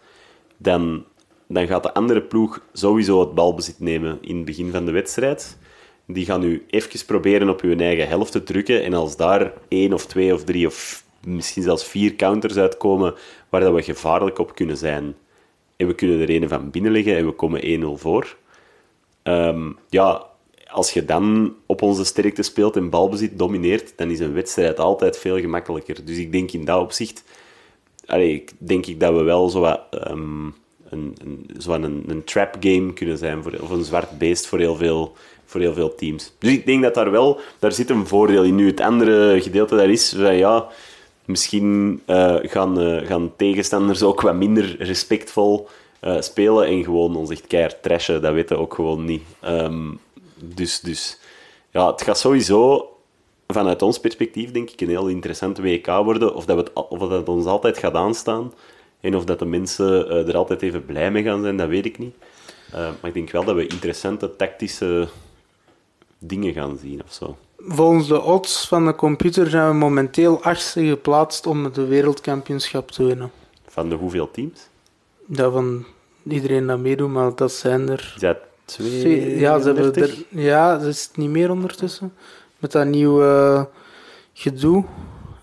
[SPEAKER 3] dan, dan gaat de andere ploeg sowieso het balbezit nemen in het begin van de wedstrijd. Die gaan nu even proberen op hun eigen helft te drukken. En als daar één of twee of drie of misschien zelfs vier counters uitkomen waar dat we gevaarlijk op kunnen zijn, en we kunnen er een van binnen leggen en we komen 1-0 voor. Um, ja, als je dan op onze sterkte speelt en balbezit domineert, dan is een wedstrijd altijd veel gemakkelijker. Dus ik denk in dat opzicht, allee, denk ik dat we wel zo wat, um, een, een, een, trap game kunnen zijn, voor, of een zwart beest voor heel, veel, voor heel veel teams. Dus ik denk dat daar wel, daar zit een voordeel in. Nu, het andere gedeelte daar is, ja, misschien uh, gaan, uh, gaan tegenstanders ook wat minder respectvol uh, spelen en gewoon ons echt keihard trashen, dat weten we ook gewoon niet. Um, dus, dus ja, het gaat sowieso vanuit ons perspectief, denk ik, een heel interessante WK worden. Of dat, we het, of dat ons altijd gaat aanstaan. En of dat de mensen er altijd even blij mee gaan zijn, dat weet ik niet. Maar ik denk wel dat we interessante tactische dingen gaan zien of zo.
[SPEAKER 2] Volgens de odds van de computer zijn we momenteel achtste geplaatst om het wereldkampioenschap te winnen.
[SPEAKER 3] Van de hoeveel teams?
[SPEAKER 2] Ja, van iedereen dat meedoet, maar dat zijn er...
[SPEAKER 3] Is dat twee?
[SPEAKER 2] Ja, ze hebben er, ja, dat is het niet meer ondertussen. Met dat nieuwe eh, gedoe.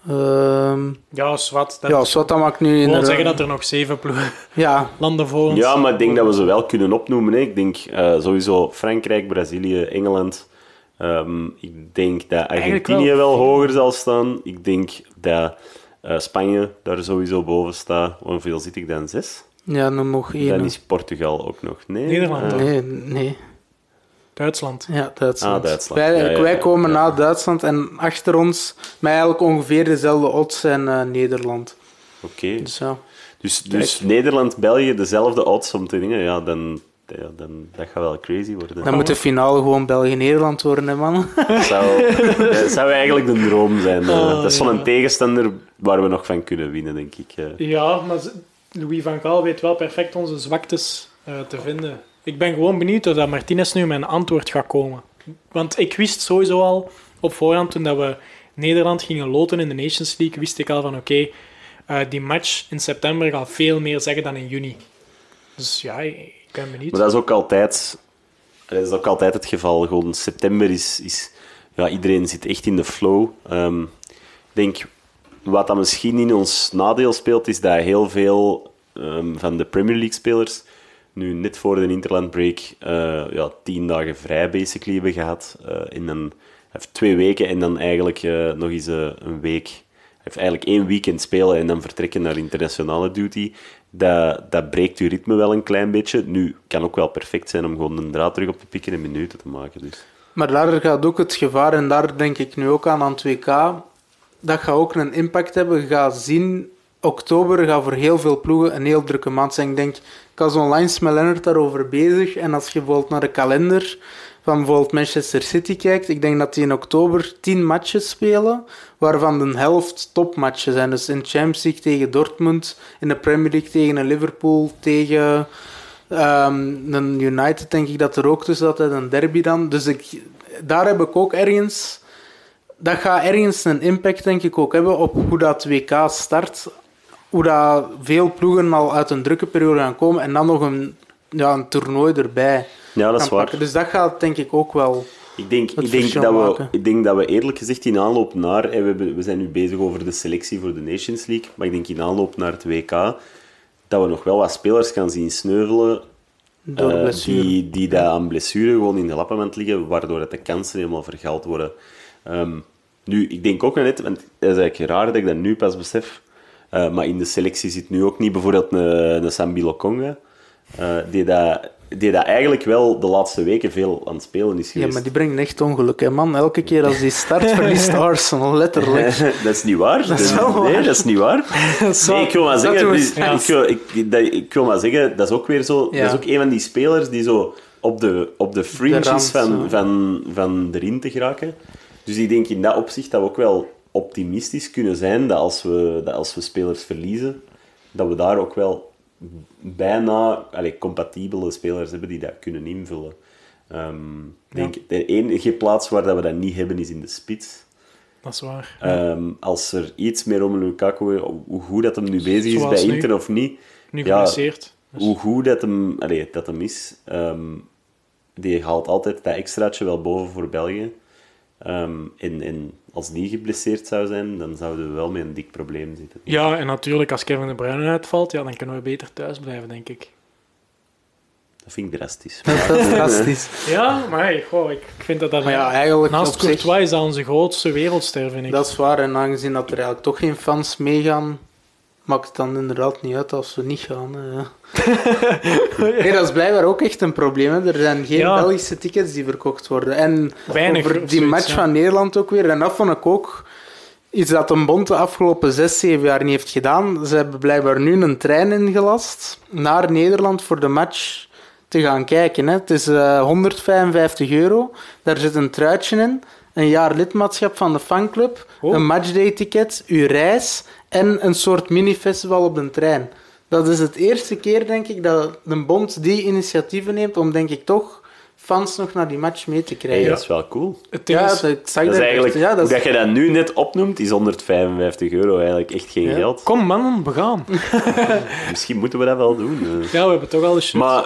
[SPEAKER 2] Ehm,
[SPEAKER 1] Ja, zwart. Dat
[SPEAKER 2] ja, zwart, dat maakt nu in
[SPEAKER 1] wil
[SPEAKER 2] de-
[SPEAKER 1] zeggen dat er nog zeven ploegen
[SPEAKER 2] Ja,
[SPEAKER 1] landen voor ons.
[SPEAKER 3] Ja, maar ik denk dat we ze wel kunnen opnoemen. Hè. Ik denk eh, sowieso Frankrijk, Brazilië, Engeland. Ehm, ik denk dat Argentinië
[SPEAKER 1] wel.
[SPEAKER 3] wel. hoger zal staan. Ik denk dat eh, Spanje daar sowieso boven staat. Hoeveel zit ik dan? Zes?
[SPEAKER 2] ja, dan nog één.
[SPEAKER 3] Dan is Portugal ook nog. Nee.
[SPEAKER 1] Nederland
[SPEAKER 3] Eh,
[SPEAKER 1] ook.
[SPEAKER 2] Nee, nee.
[SPEAKER 1] Duitsland.
[SPEAKER 2] Ja, Duitsland.
[SPEAKER 3] Ah, Duitsland.
[SPEAKER 2] Wij,
[SPEAKER 3] Ja, ja,
[SPEAKER 2] wij
[SPEAKER 3] ja,
[SPEAKER 2] komen
[SPEAKER 3] ja.
[SPEAKER 2] na Duitsland en achter ons, met eigenlijk ongeveer dezelfde odds, zijn eh, Nederland.
[SPEAKER 3] Oké.
[SPEAKER 2] Dus ja.
[SPEAKER 3] Dus, dus Nederland, België, dezelfde odds om te dingen. Ja, dan, ja, dan dat gaat wel crazy worden.
[SPEAKER 2] Dan moet de finale gewoon België-Nederland worden, hè, man.
[SPEAKER 3] Dat zou, dat zou eigenlijk de droom zijn. eh.
[SPEAKER 1] Oh,
[SPEAKER 3] dat is zo'n
[SPEAKER 1] ja.
[SPEAKER 3] tegenstander waar we nog van kunnen winnen, denk ik. eh.
[SPEAKER 1] Ja, maar Louis van Gaal weet wel perfect onze zwaktes eh, te vinden. Ik ben gewoon benieuwd of dat Martinez nu met een antwoord gaat komen. Want ik wist sowieso al op voorhand, toen dat we Nederland gingen loten in de Nations League, wist ik al van oké, eh, die match in september gaat veel meer zeggen dan in juni. Dus ja,
[SPEAKER 3] Maar dat is ook altijd, dat is ook altijd het geval. Gewoon september is, is ja, iedereen zit echt in de flow. Ehm, ik denk, wat dat misschien in ons nadeel speelt, is dat heel veel ehm, van de Premier League spelers nu net voor de interland break eh, ja, tien dagen vrij basically hebben gehad. eh en dan heeft twee weken en dan eigenlijk eh, nog eens een week. Heeft eigenlijk één weekend spelen en dan vertrekken naar internationale duty. Dat, dat breekt je ritme wel een klein beetje. Nu, kan ook wel perfect zijn om gewoon een draad terug op te pikken en minuten te maken. Dus.
[SPEAKER 2] Maar daar gaat ook het gevaar, en daar denk ik nu ook aan aan het WK, dat gaat ook een impact hebben. Je gaat zien, oktober gaat voor heel veel ploegen een heel drukke maand zijn. Ik denk, ik was online met Lennart daarover bezig, en als je bijvoorbeeld naar de kalender van bijvoorbeeld Manchester City kijkt, ik denk dat die in oktober tien matches spelen, waarvan de helft topmatchen zijn. Dus in Champions League tegen Dortmund, in de Premier League tegen Liverpool, tegen Ehm een United denk ik dat er ook tussen zat, een derby dan. Dus ik, daar heb ik ook ergens... Dat gaat ergens een impact denk ik ook hebben op hoe dat WK start. Hoe dat veel ploegen al uit een drukke periode gaan komen en dan nog een, ja, een toernooi erbij
[SPEAKER 3] Ja, dat is waar.
[SPEAKER 2] pakken. Dus dat gaat denk ik ook wel...
[SPEAKER 3] Ik denk, ik, denk dat we, ik denk dat we eerlijk gezegd in aanloop naar... We, we zijn nu bezig over de selectie voor de Nations League, maar ik denk in aanloop naar het WK dat we nog wel wat spelers gaan zien sneuvelen
[SPEAKER 2] Door
[SPEAKER 3] eh,
[SPEAKER 2] blessure.
[SPEAKER 3] die, die daar aan blessure gewoon in de lappenmand liggen, waardoor het de kansen helemaal vergald worden. Ehm, nu, ik denk ook net, want het is eigenlijk raar dat ik dat nu pas besef, eh, maar in de selectie zit nu ook niet bijvoorbeeld een, een Sambi Lokonga, eh, die, dat, die dat eigenlijk wel de laatste weken veel aan het spelen is
[SPEAKER 2] Ja,
[SPEAKER 3] geweest.
[SPEAKER 2] maar die brengt echt ongeluk, hè, man. Elke keer als die start, verliest Arsenal, letterlijk.
[SPEAKER 3] dat is niet waar.
[SPEAKER 2] Dat is wel
[SPEAKER 3] Nee,
[SPEAKER 2] waar.
[SPEAKER 3] dat is niet waar. Nee, ik wil maar
[SPEAKER 2] dat
[SPEAKER 3] zeggen, die-
[SPEAKER 2] straks.
[SPEAKER 3] ik, wil, ik, dat, ik wil maar zeggen, dat is ook weer zo.
[SPEAKER 2] Ja.
[SPEAKER 3] Dat is ook een van die spelers die zo op de, op de fringes
[SPEAKER 2] rand,
[SPEAKER 3] van,
[SPEAKER 2] zo.
[SPEAKER 3] van, van erin te geraken. Dus ik denk in dat opzicht dat we ook wel optimistisch kunnen zijn dat als we, dat als we spelers verliezen, dat we daar ook wel bijna allee, compatibele spelers hebben die dat kunnen invullen. Ehm, ik denk, de enige plaats waar dat we dat niet hebben is in de spits.
[SPEAKER 1] Dat is waar.
[SPEAKER 3] Ehm, als er iets meer om Lukaku, hoe goed dat hem nu bezig is
[SPEAKER 1] Zoals
[SPEAKER 3] bij
[SPEAKER 1] nu.
[SPEAKER 3] Inter of niet,
[SPEAKER 1] Nu
[SPEAKER 3] ja.
[SPEAKER 1] Dus-
[SPEAKER 3] hoe goed dat hem, allee, dat hem is, ehm, die haalt altijd dat extraatje wel boven voor België. En, en als die geblesseerd zou zijn, dan zouden we wel met een dik probleem zitten.
[SPEAKER 1] Ja, en natuurlijk, als Kevin De Bruyne uitvalt, ja, dan kunnen we beter thuis blijven, denk ik.
[SPEAKER 3] Dat vind ik drastisch.
[SPEAKER 2] Dat is drastisch.
[SPEAKER 1] Ja, maar hey, goh, ik vind dat dat...
[SPEAKER 2] Maar ja, eigenlijk
[SPEAKER 1] naast
[SPEAKER 2] zich-
[SPEAKER 1] Courtois is dat onze grootste wereldster, vind ik.
[SPEAKER 2] Dat is waar, en aangezien dat er eigenlijk toch geen fans meegaan, maakt het dan inderdaad niet uit als we niet gaan. ja. nee, dat is blijkbaar ook echt een probleem. Hè. Er zijn geen
[SPEAKER 1] Ja.
[SPEAKER 2] Belgische tickets die verkocht worden. En
[SPEAKER 1] Weinig
[SPEAKER 2] over die
[SPEAKER 1] zoiets,
[SPEAKER 2] match
[SPEAKER 1] ja.
[SPEAKER 2] van Nederland ook weer, en dat vond ik ook iets dat een bond de afgelopen 6, 7 jaar niet heeft gedaan. Ze hebben blijkbaar nu een trein ingelast naar Nederland voor de match te gaan kijken. Hè. Het is eh, 155 euro. Daar zit een truitje in, een jaar lidmaatschap van de fanclub,
[SPEAKER 1] Oh.
[SPEAKER 2] een matchday-ticket, uw reis en een soort mini-festival op de trein. Dat is het eerste keer, denk ik, dat een bond die initiatieven neemt om, denk ik, toch fans nog naar die match mee te krijgen.
[SPEAKER 3] Hey, dat is wel cool.
[SPEAKER 1] Het
[SPEAKER 2] Ja,
[SPEAKER 1] is-
[SPEAKER 2] dat, ik zag
[SPEAKER 3] Dat is
[SPEAKER 2] dat
[SPEAKER 3] eigenlijk,
[SPEAKER 2] echt. Ja, dat
[SPEAKER 3] hoe dat je dat nu net opnoemt, is 155 euro eigenlijk echt geen
[SPEAKER 2] Ja.
[SPEAKER 3] geld.
[SPEAKER 1] Kom man, we gaan.
[SPEAKER 3] Misschien moeten we dat wel doen. eh.
[SPEAKER 1] Ja, we hebben toch al de shirt.
[SPEAKER 3] Maar,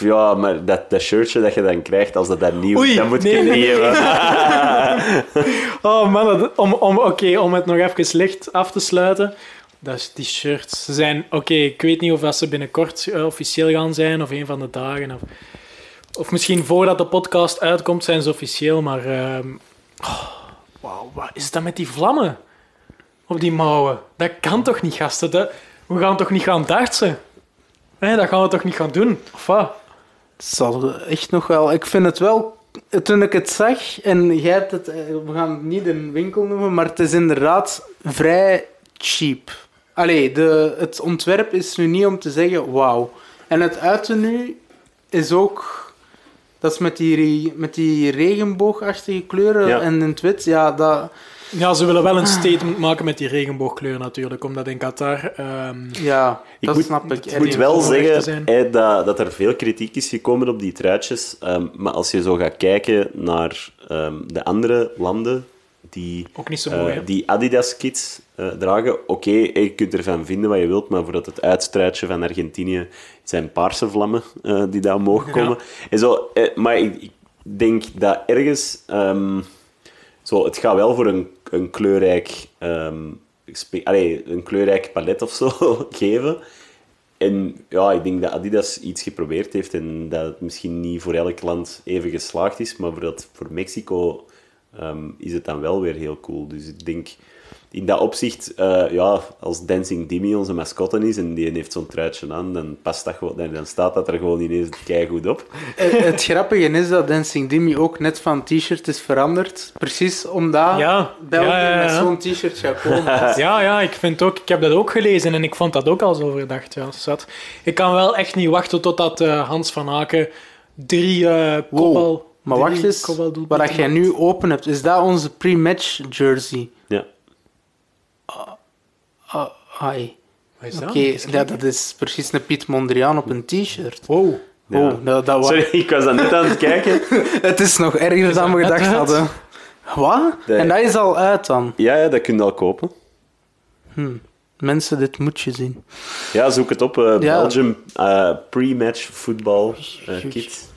[SPEAKER 3] ja, maar dat, dat shirtje dat je dan krijgt, als dat dan nieuw is, dan moet
[SPEAKER 1] nee,
[SPEAKER 3] je
[SPEAKER 1] nee,
[SPEAKER 3] niet hebben.
[SPEAKER 1] Oh man, dat- om, om, oké, om het nog even licht af te sluiten. Dat is die shirts. Ze zijn, oké, ik weet niet of dat ze binnenkort eh, officieel gaan zijn of een van de dagen. Of, of misschien voordat de podcast uitkomt zijn ze officieel, maar... ehm, oh, Wauw, wat is dat met die vlammen op die mouwen? Dat kan toch niet, gasten? Dat, we gaan toch niet gaan dartsen? Hé, dat gaan we toch niet gaan doen? Of wat?
[SPEAKER 2] zal echt nog wel... Ik vind het wel... Toen ik het zag, en jij hebt het... eh, We gaan het niet een winkel noemen, maar het is inderdaad vrij cheap. Allee, de, het ontwerp is nu niet om te zeggen wauw. En het uiten nu is ook... Dat is met die, met die regenboogachtige kleuren
[SPEAKER 3] Ja.
[SPEAKER 2] en in het wit. Ja, dat...
[SPEAKER 1] Ja, ze willen wel een statement maken met die regenboogkleur natuurlijk, omdat in Qatar... ehm,
[SPEAKER 2] Ja,
[SPEAKER 3] Ik
[SPEAKER 2] dat
[SPEAKER 3] moet-
[SPEAKER 2] snap ik.
[SPEAKER 3] Ik moet wel zeggen dat, dat er veel kritiek is gekomen op die truitjes. ehm, maar als je zo gaat kijken naar ehm, de andere landen die,
[SPEAKER 1] ook niet zo
[SPEAKER 3] eh,
[SPEAKER 1] mooi,
[SPEAKER 3] die Adidas-kits eh, dragen, oké, je kunt ervan vinden wat je wilt, maar voor het uitstruitje van Argentinië zijn paarse vlammen eh, die daar omhoog komen. En zo, maar ik, ik denk dat ergens... ehm, zo, het gaat wel voor een, een kleurrijk... allee, een kleurrijk palet of zo geven. En ja, ik denk dat Adidas iets geprobeerd heeft en dat het misschien niet voor elk land even geslaagd is, maar voor, dat, voor Mexico ehm, is het dan wel weer heel cool. Dus ik denk, in dat opzicht, eh, ja, als Dancing Dimmy onze mascotte is en die heeft zo'n truitje aan, dan, past dat gewoon, dan, dan staat dat er gewoon ineens keigoed op.
[SPEAKER 2] Het, het grappige is dat Dancing Dimmy ook net van t-shirt is veranderd. Precies omdat
[SPEAKER 1] Ja,
[SPEAKER 2] België
[SPEAKER 1] ja, ja, ja.
[SPEAKER 2] met zo'n t-shirt gaat komen.
[SPEAKER 1] Ja, ja, ik, vind ook, ik heb dat ook gelezen en ik vond dat ook al zo verdacht. Ja, zat. Ik kan wel echt niet wachten totdat eh, Hans van Aken drie eh
[SPEAKER 2] Wow. Maar wacht eens, wat jij
[SPEAKER 1] maakt.
[SPEAKER 2] nu open hebt, is dat onze pre-match jersey?
[SPEAKER 3] Ja.
[SPEAKER 2] Ah, ai.
[SPEAKER 1] Wat is dat?
[SPEAKER 2] Oké, ja, dat is precies een Piet Mondriaan op een t-shirt.
[SPEAKER 1] Wow.
[SPEAKER 3] Ja.
[SPEAKER 2] Oh, dat, dat wa-
[SPEAKER 3] Sorry, ik was aan net aan het kijken.
[SPEAKER 2] Het is nog erger dan we
[SPEAKER 1] dat
[SPEAKER 2] gedacht hadden. Wat?
[SPEAKER 3] De-
[SPEAKER 2] En dat is al uit dan.
[SPEAKER 3] Ja, ja, dat kun je al kopen.
[SPEAKER 2] Mensen, dit moet je zien.
[SPEAKER 3] Ja, zoek het op. eh,
[SPEAKER 2] Ja.
[SPEAKER 3] Belgium eh, pre-match voetbal eh,
[SPEAKER 2] oei.
[SPEAKER 3] kit.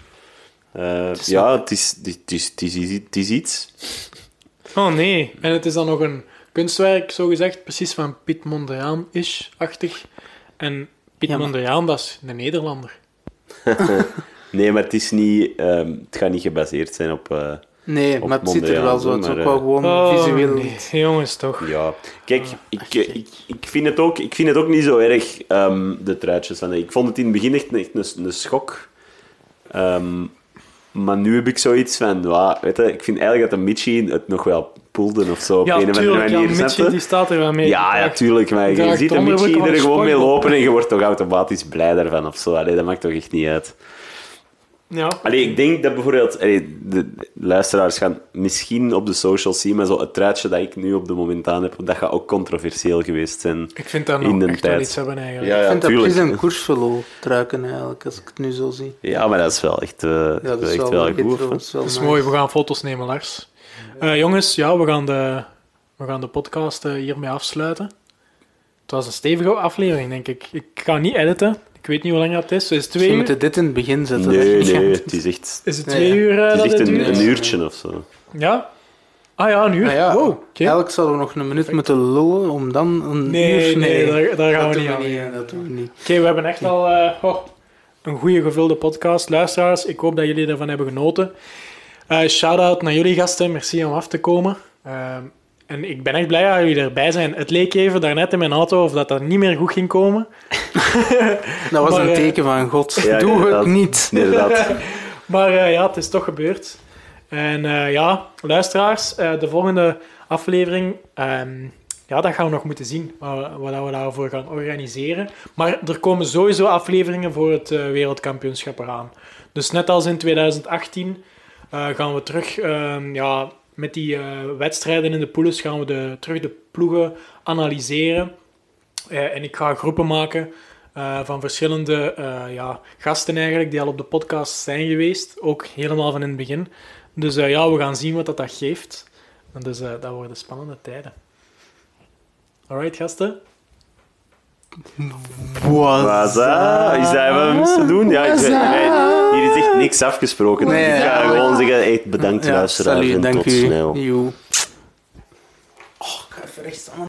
[SPEAKER 3] Eh,
[SPEAKER 2] is
[SPEAKER 3] ja,
[SPEAKER 2] wel-
[SPEAKER 3] het is, het, is, het, is, het is iets.
[SPEAKER 1] Oh nee. En het is dan nog een kunstwerk, zo gezegd, precies van Piet Mondriaan-ish-achtig. En Piet
[SPEAKER 2] Ja, maar-
[SPEAKER 1] Mondriaan, dat is een Nederlander.
[SPEAKER 3] Nee, maar het, is niet, ehm, het gaat niet gebaseerd zijn op... eh,
[SPEAKER 2] Nee,
[SPEAKER 3] Op
[SPEAKER 2] maar het ziet er wel zo uit. Het is
[SPEAKER 3] Mondriaan,
[SPEAKER 2] ook wel
[SPEAKER 3] maar,
[SPEAKER 2] gewoon
[SPEAKER 1] Oh,
[SPEAKER 2] visueel.
[SPEAKER 1] nee. Jongens, toch.
[SPEAKER 3] ja, kijk,
[SPEAKER 2] Ah,
[SPEAKER 3] ik, ik, ik, vind het ook, ik vind het ook niet zo erg, ehm, de truitjes. Van, ik vond het in het begin echt, echt een, een schok. Ehm, maar nu heb ik zoiets van... Ja, weet je, ik vind eigenlijk dat de Michi het nog wel poelde of zo op
[SPEAKER 1] Ja,
[SPEAKER 3] een of andere.
[SPEAKER 1] Ja,
[SPEAKER 3] manier
[SPEAKER 1] Mitchie,
[SPEAKER 3] zette.
[SPEAKER 1] die staat er wel mee.
[SPEAKER 3] Ja, ja, tuurlijk. Maar je ziet een
[SPEAKER 1] onderbroek
[SPEAKER 3] Michi er gewoon mee lopen en je wordt toch automatisch blij daarvan of zo. Allee, dat maakt toch echt niet uit.
[SPEAKER 1] Ja.
[SPEAKER 3] Allee, ik denk dat bijvoorbeeld... allee, de luisteraars gaan misschien op de socials zien, maar zo het truitje dat ik nu op de moment aan heb, dat gaat ook controversieel geweest zijn.
[SPEAKER 1] Ik vind dat
[SPEAKER 3] In
[SPEAKER 1] nog echt wel
[SPEAKER 3] tijd.
[SPEAKER 1] iets hebben eigenlijk.
[SPEAKER 3] Ja,
[SPEAKER 2] Ik vind dat precies een koersvelo truiken eigenlijk, als ik het nu zo zie.
[SPEAKER 3] Ja, maar dat is wel echt, eh,
[SPEAKER 2] Ja, dat is
[SPEAKER 3] echt
[SPEAKER 2] wel,
[SPEAKER 3] wel goed.
[SPEAKER 2] dat is wel nice.
[SPEAKER 1] mooi, we gaan foto's nemen, Lars. Eh, jongens, ja, we gaan de, we gaan de podcast eh, hiermee afsluiten. Het was een stevige aflevering, denk ik. Ik ga niet editen. Ik weet niet hoe lang dat is. Is het
[SPEAKER 2] Dus
[SPEAKER 1] twee
[SPEAKER 2] we
[SPEAKER 1] uur?
[SPEAKER 2] moeten dit in het begin zetten.
[SPEAKER 3] Nee, nee, het is echt,
[SPEAKER 1] Is het twee
[SPEAKER 2] ja.
[SPEAKER 1] uur eh,
[SPEAKER 3] het is
[SPEAKER 1] dat
[SPEAKER 3] echt
[SPEAKER 1] het
[SPEAKER 3] een,
[SPEAKER 1] duurt?
[SPEAKER 3] een uurtje of zo.
[SPEAKER 1] Ja? Ah ja, een uur.
[SPEAKER 2] Ah ja,
[SPEAKER 1] Wow, oké.
[SPEAKER 2] Eigenlijk zouden we nog een minuut moeten lullen om dan een
[SPEAKER 1] Nee,
[SPEAKER 2] uur...
[SPEAKER 1] nee, daar, daar gaan
[SPEAKER 2] dat
[SPEAKER 1] we niet aan.
[SPEAKER 2] niet. Dat doen we niet.
[SPEAKER 1] Oké, we hebben echt al eh, oh, een goede gevulde podcast. Luisteraars, ik hoop dat jullie ervan hebben genoten. Eh Shout-out naar jullie gasten, merci om af te komen. En ik ben echt blij dat jullie erbij zijn. Het leek even daarnet in mijn auto of dat dat niet meer goed ging komen.
[SPEAKER 2] Dat was
[SPEAKER 1] Maar,
[SPEAKER 2] een
[SPEAKER 1] eh,
[SPEAKER 2] teken van God.
[SPEAKER 3] Ja,
[SPEAKER 2] Doe
[SPEAKER 3] inderdaad.
[SPEAKER 2] het niet.
[SPEAKER 3] Inderdaad.
[SPEAKER 1] Maar eh, ja, het is toch gebeurd. En eh, ja, luisteraars, eh, de volgende aflevering, ehm, ja, dat gaan we nog moeten zien, wat, wat we daarvoor gaan organiseren. Maar er komen sowieso afleveringen voor het eh, wereldkampioenschap eraan. Dus net als in 2018 eh, gaan we terug, ehm, ja, met die eh, wedstrijden in de poules gaan we terug de ploegen analyseren. Eh, en ik ga groepen maken eh, van verschillende ja, gasten eigenlijk, die al op de podcast zijn geweest. Ook helemaal van in het begin. Dus ja, we gaan zien wat dat, dat geeft. Dus dat worden spannende tijden. Alright, gasten.
[SPEAKER 3] Waza, is dat wat we moesten doen? Ja, ik, hier is echt niks afgesproken.
[SPEAKER 2] Nee,
[SPEAKER 3] ik ga
[SPEAKER 2] ja.
[SPEAKER 3] gewoon zeggen, echt bedankt
[SPEAKER 2] Ja,
[SPEAKER 3] luisteraars
[SPEAKER 2] salut,
[SPEAKER 3] en tot
[SPEAKER 2] u.
[SPEAKER 3] snel.
[SPEAKER 2] Joe. Oh, ik ga even rechts staan.